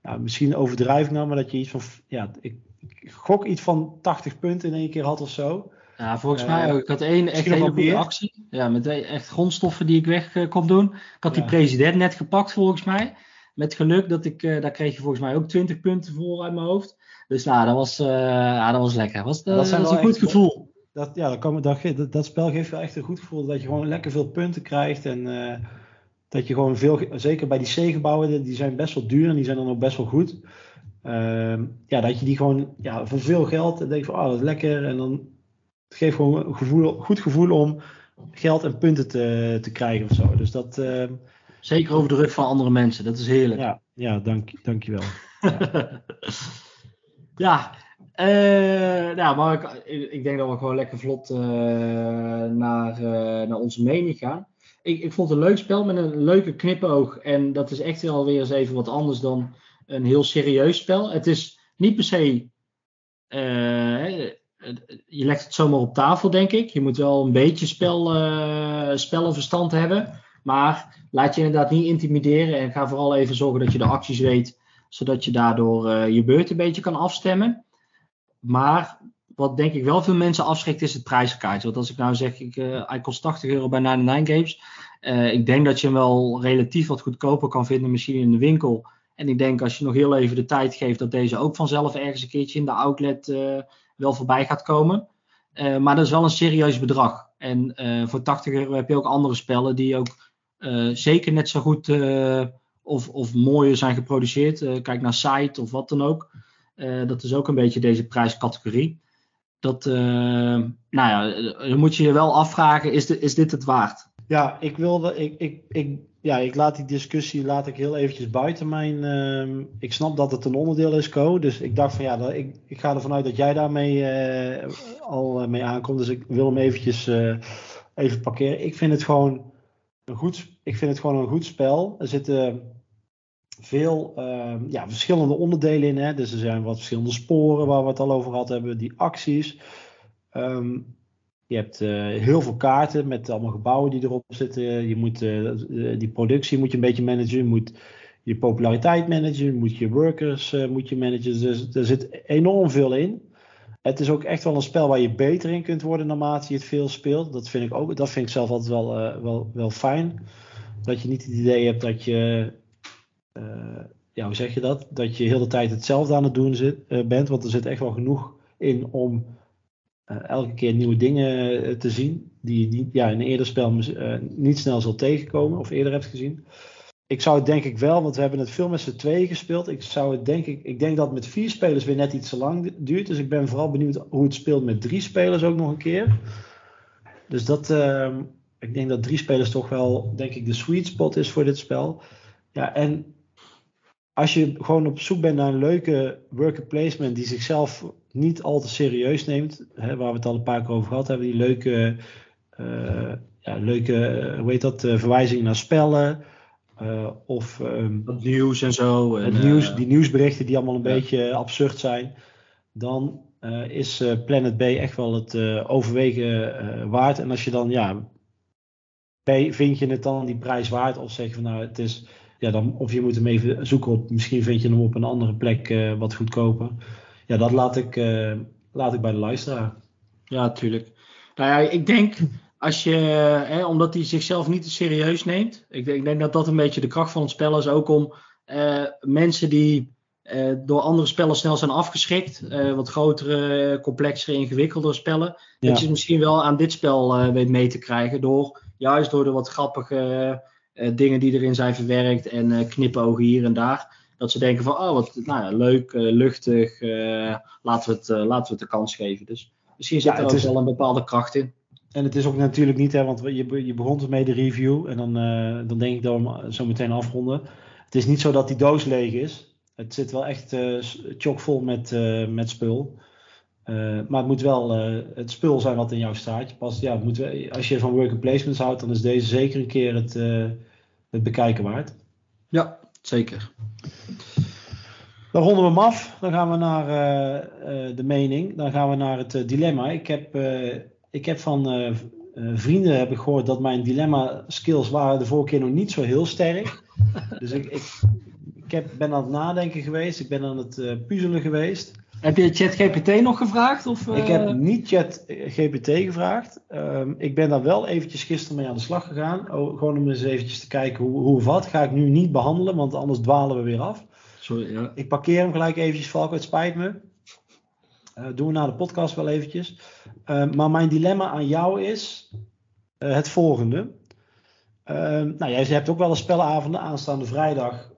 S1: ja, misschien overdrijf ik nou, maar dat je iets van, ja, ik, ik gok iets van 80 punten in één keer had of zo.
S2: Ja, volgens mij ook. Ik had één echt hele goede actie. Ja, met echt grondstoffen die ik weg uh, kon doen. Ik had die president net gepakt volgens mij. Met geluk dat ik, uh, daar kreeg je volgens mij ook 20 punten voor uit mijn hoofd. Dus nou, dat was, uh, ja, dat was lekker. Was, dat, dat, was een goed gevoel.
S1: Dat, ja, dat, dat, dat, dat, spel geeft wel echt een goed gevoel. Dat je gewoon lekker veel punten krijgt. En dat je gewoon veel, zeker bij die C-gebouwen, die zijn best wel duur en die zijn dan ook best wel goed. Ehm, ja, dat je die gewoon ja, voor veel geld denk van, oh, dat is lekker. En dan het geeft gewoon een gevoel, goed gevoel om geld en punten te, te krijgen of zo. Dus dat, uh,
S2: Zeker over de rug van andere mensen, dat is heerlijk.
S1: Ja, ja dank, dankjewel.
S2: ja, ja uh, nou, maar ik, ik, denk dat we gewoon lekker vlot uh, naar, naar onze mening gaan. Ik, ik vond het een leuk spel met een leuke knipoog. En dat is echt alweer eens even wat anders dan een heel serieus spel. Het is niet per se je legt het zomaar op tafel, denk ik. Je moet wel een beetje spel, spellenverstand hebben. Maar laat je inderdaad niet intimideren. En ga vooral even zorgen dat je de acties weet. Zodat je daardoor je beurt een beetje kan afstemmen. Maar wat denk ik wel veel mensen afschrikt is het prijskaartje. Want als ik nou zeg, ik, uh, hij kost 80 euro bij 99 Games. Uh, ik denk dat je hem wel relatief wat goedkoper kan vinden, misschien in de winkel. En ik denk als je nog heel even de tijd geeft, dat deze ook vanzelf ergens een keertje in de outlet uh, wel voorbij gaat komen. maar dat is wel een serieus bedrag. En voor 80 euro heb je ook andere spellen die ook zeker net zo goed of, of mooier zijn geproduceerd. kijk naar Site of wat dan ook. dat is ook een beetje deze prijscategorie dat, nou ja, dan moet je je wel afvragen, is, is dit het waard?
S1: Ja, ik wilde, ik, ik, ik, ja, ik laat die discussie laat ik heel eventjes buiten mijn, uh, ik snap dat het een onderdeel is, Co. Dus ik dacht van ja, ik, ik ga ervan uit dat jij daarmee uh, al mee aankomt. Dus ik wil hem eventjes even parkeren. Ik vind het gewoon een goed, ik vind het gewoon een goed spel. Er zitten veel uh, ja, verschillende onderdelen in. Hè? Dus er zijn wat verschillende sporen waar we het al over gehad hebben. Die acties. Um, je hebt uh, heel veel kaarten met allemaal gebouwen die erop zitten. Je moet, uh, die productie moet je een beetje managen. Je moet je populariteit managen. Je moet je workers moet je managen. Dus er zit enorm veel in. Het is ook echt wel een spel waar je beter in kunt worden naarmate je het veel speelt. Dat vind ik ook. Dat vind ik zelf altijd wel, wel, wel fijn. Dat je niet het idee hebt dat je ja, hoe zeg je dat? Dat je heel de tijd hetzelfde aan het doen zit, bent. Want er zit echt wel genoeg in om elke keer nieuwe dingen te zien. Die je niet, ja, in een eerder spel niet snel zal tegenkomen of eerder hebt gezien. Ik zou het denk ik wel, want we hebben het veel met z'n tweeën gespeeld. Ik zou het denk ik, ik denk dat met vier spelers weer net iets te lang duurt. Dus ik ben vooral benieuwd hoe het speelt met drie spelers ook nog een keer. Dus dat, ehm, ik denk dat drie spelers toch wel, denk ik, de sweet spot is voor dit spel. Ja, en als je gewoon op zoek bent naar een leuke worker placement die zichzelf niet al te serieus neemt, hè, waar we het al een paar keer over gehad hebben, die leuke, uh, ja, leuke eh, hoe heet dat, uh, verwijzingen naar spellen. of um,
S2: het nieuws en zo.
S1: En, het nieuws, die nieuwsberichten die allemaal een ja. beetje absurd zijn. Dan is Planet B echt wel het overwegen waard. En als je dan, ja, B, vind je het dan die prijs waard? Of zeg je van nou, het is ja, dan, of je moet hem even zoeken op, misschien vind je hem op een andere plek uh, wat goedkoper. Ja, dat laat ik, uh, laat ik bij de luisteraar.
S2: Ja, tuurlijk. Nou ja, ik denk als je, hè, omdat hij zichzelf niet te serieus neemt. Ik denk, ik denk, dat dat een beetje de kracht van het spel is. Ook om uh, mensen die door andere spellen snel zijn afgeschrikt. wat grotere, complexere, ingewikkeldere spellen. Ja. Dat je misschien wel aan dit spel weet mee te krijgen. Door, juist door de wat grappige dingen die erin zijn verwerkt en uh, knipogen hier en daar. Dat ze denken van, oh wat nou ja, leuk, uh, luchtig, laten, we het, laten we het de kans geven. Dus misschien zit ja, er ook is... wel een bepaalde kracht in.
S1: En het is ook natuurlijk niet, hè, want je, je begon mee de review en dan, dan denk ik dat we hem zo meteen afronden. Het is niet zo dat die doos leeg is. Het zit wel echt chockvol met, met spul. Uh, maar het moet wel uh, het spul zijn wat in jouw staat. Pas, ja, moet, als je van worker placements houdt, dan is deze zeker een keer het, uh, het bekijken waard.
S2: Ja, zeker.
S1: Dan ronden we hem af. Dan gaan we naar de mening. Dan gaan we naar het dilemma. Ik heb, ik heb van vrienden heb ik gehoord dat mijn dilemma skills waren de vorige keer nog niet zo heel sterk. dus ik, ik, ik heb, ben aan het nadenken geweest. Ik ben aan het puzzelen geweest.
S2: Heb je ChatGPT nog gevraagd? Of,
S1: uh... Ik heb eh? niet ChatGPT gevraagd. Um, ik ben daar wel eventjes gisteren mee aan de slag gegaan. Oh, gewoon om eens eventjes te kijken hoe, hoe wat. Ga ik nu niet behandelen, want anders dwalen we weer af.
S2: Sorry, ja.
S1: Ik parkeer hem gelijk eventjes, Valko. Het spijt me. Uh, doen we na de podcast wel eventjes. Uh, maar mijn dilemma aan jou is uh, het volgende. Ehm, nou, jij hebt ook wel een spelavonden aanstaande vrijdag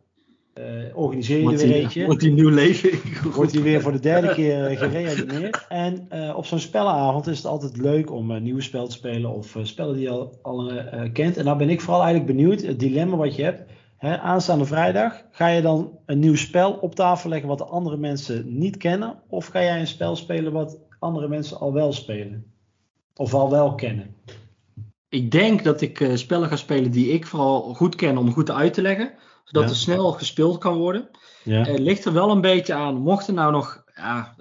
S1: uh, organiseer je
S2: wordt
S1: weer eentje.
S2: Wordt die nieuw leven
S1: Wordt hij weer voor de derde keer uh, gereanimeerd. En uh, op zo'n spellenavond is het altijd leuk om een nieuwe spel te spelen of spellen die je al, al kent. En dan ben ik vooral eigenlijk benieuwd, het dilemma wat je hebt. Hè, aanstaande vrijdag, ga je dan een nieuw spel op tafel leggen wat de andere mensen niet kennen? Of ga jij een spel spelen wat andere mensen al wel spelen? Of al wel kennen?
S2: Ik denk dat ik spellen ga spelen die ik vooral goed ken om goed uit te leggen ja. er snel gespeeld kan worden. Ja. Uh, ligt er wel een beetje aan, mocht er nou nog ja,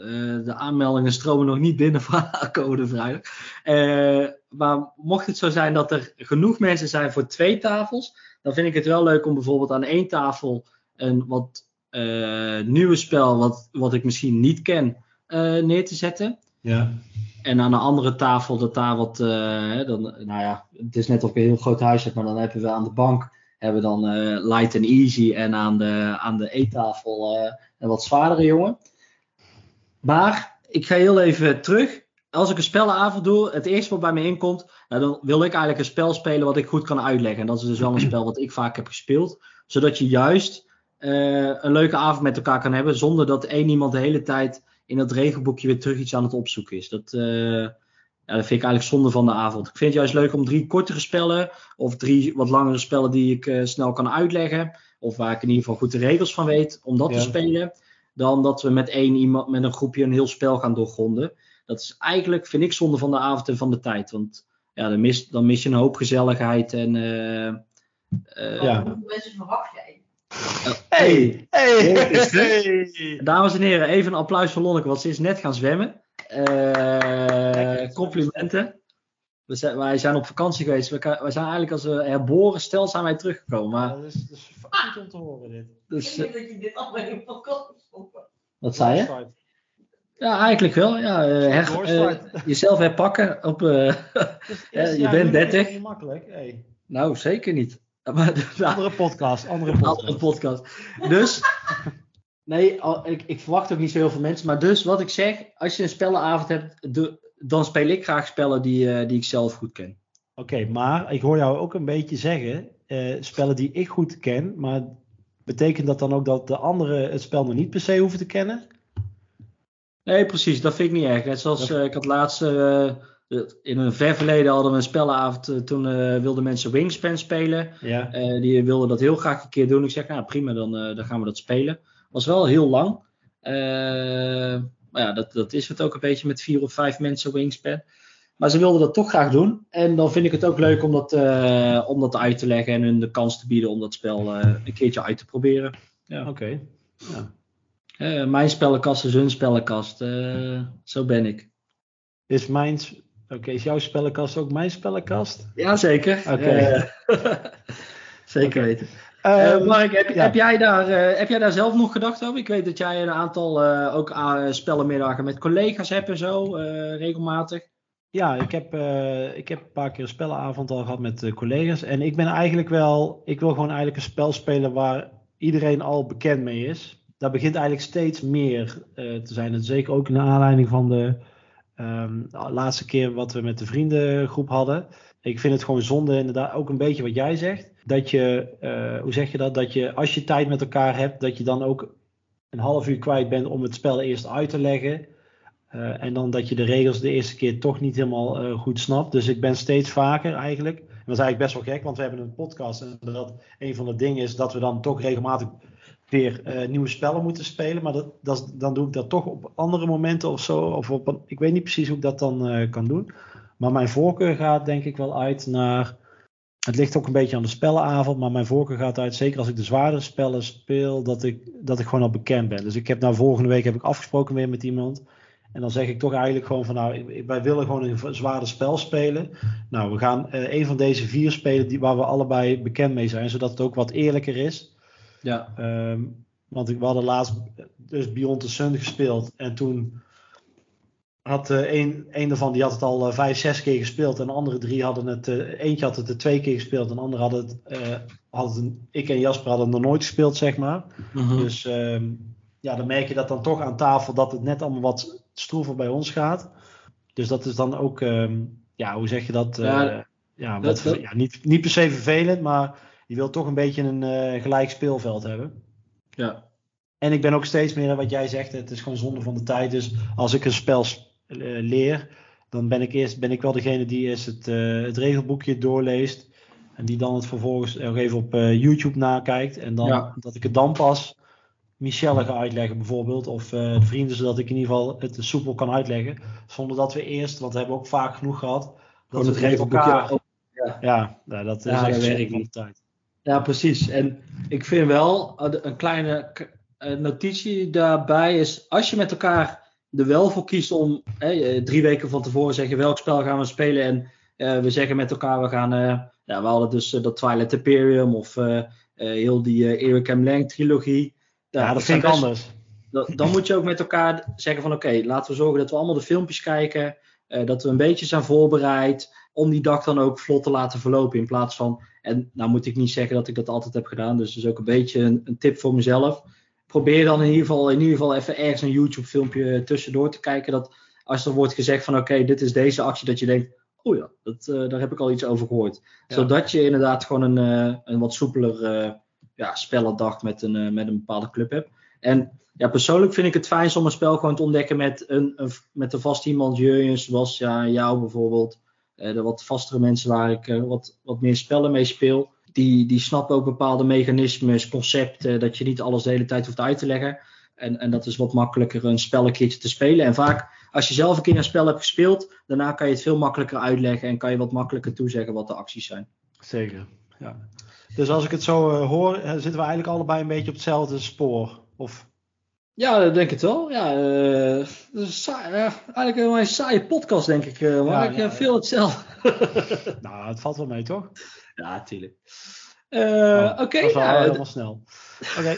S2: de aanmeldingen stromen nog niet binnen voor aankomende vrijdag. maar mocht het zo zijn dat er genoeg mensen zijn voor twee tafels, dan vind ik het wel leuk om bijvoorbeeld aan één tafel een wat nieuwe spel, wat, wat ik misschien niet ken, neer te zetten.
S1: Ja.
S2: En aan de andere tafel dat daar wat, dan, nou ja, het is net of ik een heel groot huis heb, maar dan hebben we aan de bank hebben dan light and easy en aan de, aan de eettafel een wat zwaardere jongen. Maar ik ga heel even terug. Als ik een spellenavond doe, het eerste wat bij me inkomt, nou, dan wil ik eigenlijk een spel spelen wat ik goed kan uitleggen. En dat is dus wel een spel wat ik vaak heb gespeeld. Zodat je juist uh, een leuke avond met elkaar kan hebben, zonder dat één iemand de hele tijd in dat regelboekje weer terug iets aan het opzoeken is. Dat, ja, dat vind ik eigenlijk zonde van de avond. Ik vind het juist leuk om drie kortere spellen of drie wat langere spellen die ik uh, snel kan uitleggen. Of waar ik in ieder geval goed de regels van weet, om dat ja. te spelen. Dan dat we met één iemand, met een groepje een heel spel gaan doorgronden. Dat is eigenlijk, vind ik, zonde van de avond en van de tijd. Want ja, dan mis, dan mis je een hoop gezelligheid. En, uh,
S3: uh, ja. Hoeveel mensen verwacht jij?
S2: Hey, hey, hey, Dames en heren, even een applaus voor Lonneke, want ze is net gaan zwemmen. Uh, complimenten. We zijn, wij zijn op vakantie geweest. We, wij zijn eigenlijk als we herboren stel zijn wij teruggekomen. Maar...
S1: Ja, dat, is, dat is goed om te horen dit.
S2: Dus,
S3: ik denk dat je dit allemaal in vakantie stoppen.
S2: Wat zei je? Ja, eigenlijk wel. Ja, uh, her, uh, jezelf herpakken. Op, uh, ja, je bent 30.
S1: Niet makkelijk. Hey.
S2: Nou, zeker niet.
S1: Maar, andere podcast. Andere podcast.
S2: Andere podcast. Dus, nee, ik, ik, verwacht ook niet zo heel veel mensen. Maar dus, wat ik zeg, als je een spellenavond hebt, de, dan speel ik graag spellen die, die ik zelf goed ken.
S1: Oké, okay, maar ik hoor jou ook een beetje zeggen, spellen die ik goed ken, maar betekent dat dan ook dat de anderen het spel nog niet per se hoeven te kennen?
S2: Nee, precies. Dat vind ik niet erg. Net zoals uh, ik had laatst. In een ver verleden hadden we een spellenavond. Uh, toen wilden mensen Wingspan spelen.
S1: Ja.
S2: die wilden dat heel graag een keer doen. Ik zeg, nou prima, dan, dan gaan we dat spelen. Was wel heel lang. maar ja, dat, dat is het ook een beetje met vier of vijf mensen Wingspan. Maar ze wilden dat toch graag doen. En dan vind ik het ook leuk om dat, om dat uit te leggen en hun de kans te bieden om dat spel een keertje uit te proberen. Ja.
S1: Oké. Okay. Ja.
S2: Uh, mijn spellenkast is hun spellenkast. Zo ben ik.
S1: Is mijn. Oké, okay, is jouw spellenkast ook mijn spellenkast?
S2: Jazeker.
S1: Oké. Okay.
S2: Zeker weten. Um, Mark, heb, ja. heb, jij daar, heb jij daar zelf nog gedacht over? Ik weet dat jij een aantal ook spellenmiddagen met collega's hebt en zo, regelmatig.
S1: Ja, ik heb, ik heb een paar keer een spellenavond al gehad met collega's. En ik ben eigenlijk wel. Ik wil gewoon eigenlijk een spel spelen waar iedereen al bekend mee is dat begint eigenlijk steeds meer uh, te zijn. En zeker ook naar aanleiding van de um, laatste keer wat we met de vriendengroep hadden. Ik vind het gewoon zonde, inderdaad, ook een beetje wat jij zegt. Dat je, uh, hoe zeg je dat? Dat je als je tijd met elkaar hebt, dat je dan ook een half uur kwijt bent om het spel eerst uit te leggen. Uh, en dan dat je de regels de eerste keer toch niet helemaal goed snapt. Dus ik ben steeds vaker eigenlijk. En dat is eigenlijk best wel gek, want we hebben een podcast. En dat een van de dingen is dat we dan toch regelmatig weer nieuwe spellen moeten spelen. Maar dat, dat, dan doe ik dat toch op andere momenten of zo. Of op een, ik weet niet precies hoe ik dat dan kan doen. Maar mijn voorkeur gaat denk ik wel uit naar. Het ligt ook een beetje aan de spellenavond. Maar mijn voorkeur gaat uit, zeker als ik de zwaardere spellen speel, dat ik, dat ik gewoon al bekend ben. Dus ik heb nou volgende week heb ik afgesproken weer met iemand. En dan zeg ik toch eigenlijk gewoon van nou, wij willen gewoon een zwaarder spel spelen. Nou, we gaan uh, een van deze vier spelen die, waar we allebei bekend mee zijn, zodat het ook wat eerlijker is.
S2: Ja.
S1: Um, want we hadden laatst dus Beyond the Sun gespeeld. En toen had uh, een, een daarvan die had het al uh, vijf, zes keer gespeeld. En de andere drie hadden het. Uh, eentje had het er twee keer gespeeld. En de andere had het. had het ik en Jasper hadden het nog nooit gespeeld, zeg maar.
S2: -hmm.
S1: Dus um, ja, dan merk je dat dan toch aan tafel dat het net allemaal wat stroever bij ons gaat. Dus dat is dan ook. Um, ja, hoe zeg je dat? Ja, ja, wat, ja niet, niet per se vervelend, maar je wilt toch een beetje een gelijk speelveld hebben.
S2: Ja.
S1: En ik ben ook steeds meer, wat jij zegt, het is gewoon zonde van de tijd. Dus als ik een spel leer, dan ben ik eerst ben ik wel degene die eerst het, uh, het regelboekje doorleest. En die dan het vervolgens nog even op YouTube nakijkt. En dan ja. dat ik het dan pas Michelle ga uitleggen bijvoorbeeld. Of de vrienden, zodat ik in ieder geval het soepel kan uitleggen. Zonder dat we eerst, want we hebben ook vaak genoeg gehad. Dat
S2: we het regelboekje. Elkaar...
S1: Ja, ja nou, dat is ja, echt
S2: werk
S1: van de tijd.
S2: Ja, precies. En ik vind wel een kleine, notitie daarbij is, als je met elkaar er wel voor kiest om drie weken van tevoren zeggen welk spel gaan we spelen en we zeggen met elkaar we gaan, ja, we hadden dus dat Twilight Imperium of heel die Eric M. Lang trilogie.
S1: Ja, dat vind ik anders.
S2: Dan moet je ook met elkaar zeggen van oké, laten we zorgen dat we allemaal de filmpjes kijken, dat we een beetje zijn voorbereid om die dag dan ook vlot te laten verlopen. In plaats van, en nou moet ik niet zeggen dat ik dat altijd heb gedaan, dus dat is ook een beetje een, een tip voor mezelf. Probeer dan in ieder geval, in ieder geval even ergens een YouTube filmpje tussendoor te kijken. Dat als er wordt gezegd van oké, dit is deze actie, dat je denkt, oh ja, dat, uh, daar heb ik al iets over gehoord. Zodat je inderdaad gewoon een, uh, een wat soepeler uh, ja, spellendag met een, met een bepaalde club hebt. En ja, persoonlijk vind ik het fijn om een spel gewoon te ontdekken met een, een met een vast iemand, Jurjen, zoals ja, jou bijvoorbeeld. Eh, de wat vastere mensen waar ik eh, wat, wat meer spellen mee speel. Die, die snappen ook bepaalde mechanismes, concepten, dat je niet alles de hele tijd hoeft uit te leggen. En, en dat is wat makkelijker een spel een keertje te spelen. En vaak, als je zelf een keer een spel hebt gespeeld, daarna kan je het veel makkelijker uitleggen en kan je wat makkelijker toezeggen wat de acties zijn.
S1: Zeker, ja. Dus als ik het zo uh, hoor, zitten we eigenlijk allebei een beetje op hetzelfde spoor. Of
S2: ja, dat denk ik wel. Ja, uh, saai, uh, eigenlijk een een saaie podcast, denk ik. Maar ik ja, veel hetzelfde.
S1: nou, het valt wel mee, toch?
S2: Ja, tuurlijk. Oh, Oké. Okay,
S1: dat was wel helemaal snel. Oké.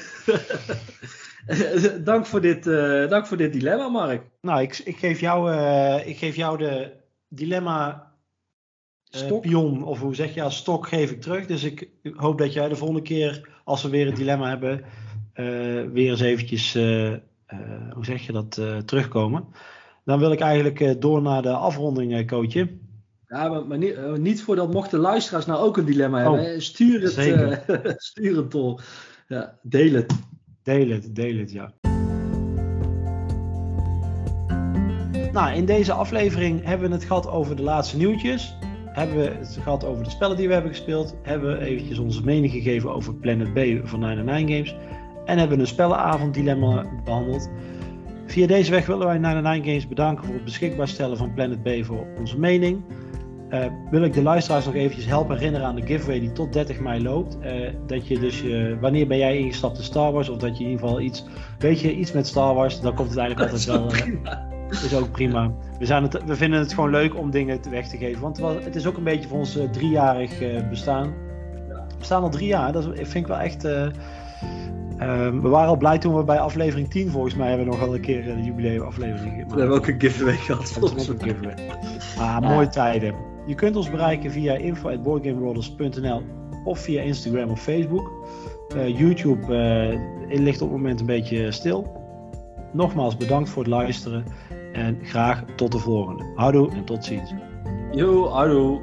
S2: dank, voor dit, dank voor dit dilemma, Mark.
S1: Nou, ik, ik, geef, jou, ik geef jou de dilemma pion, of hoe zeg je, als stok geef ik terug. Dus ik hoop dat jij de volgende keer, als we weer een dilemma hebben weer eens eventjes, hoe zeg je dat, terugkomen. Dan wil ik eigenlijk door naar de afronding, coachje.
S2: Ja, maar, maar niet, niet, voordat mochten luisteraars nou ook een dilemma hebben. Oh, stuur, het, stuur het door. Ja, deel het.
S1: Deel het, deel het, ja. Nou, in deze aflevering hebben we het gehad over de laatste nieuwtjes. Hebben we het gehad over de spellen die we hebben gespeeld. Hebben we eventjes onze mening gegeven over Planet B van 99 Games en hebben een spellenavond dilemma behandeld. Via deze weg willen wij Nine Games bedanken voor het beschikbaar stellen van Planet B voor onze mening. Uh, wil ik de luisteraars nog eventjes helpen herinneren aan de giveaway die tot 30 mei loopt. Uh, dat je dus, uh, wanneer ben jij ingestapt in Star Wars, of dat je in ieder geval iets, weet je, iets met Star Wars, dan komt het eigenlijk altijd wel. Dat is ook prima. We, zijn het, we vinden het gewoon leuk om dingen weg te geven, want het is ook een beetje voor ons driejarig bestaan. We staan al drie jaar, dat vind ik wel echt Um, we waren al blij toen we bij aflevering 10 volgens mij hebben we nog wel een keer een jubileumaflevering
S2: gemaakt. We hebben ook een giveaway gehad.
S1: Ook een giveaway. Ah, mooie tijden. Je kunt ons bereiken via info.boardgamerollers.nl of via Instagram of Facebook. Uh, YouTube uh, ligt op het moment een beetje stil. Nogmaals bedankt voor het luisteren en graag tot de volgende. Houdoe en tot ziens.
S2: Yo, houdoe.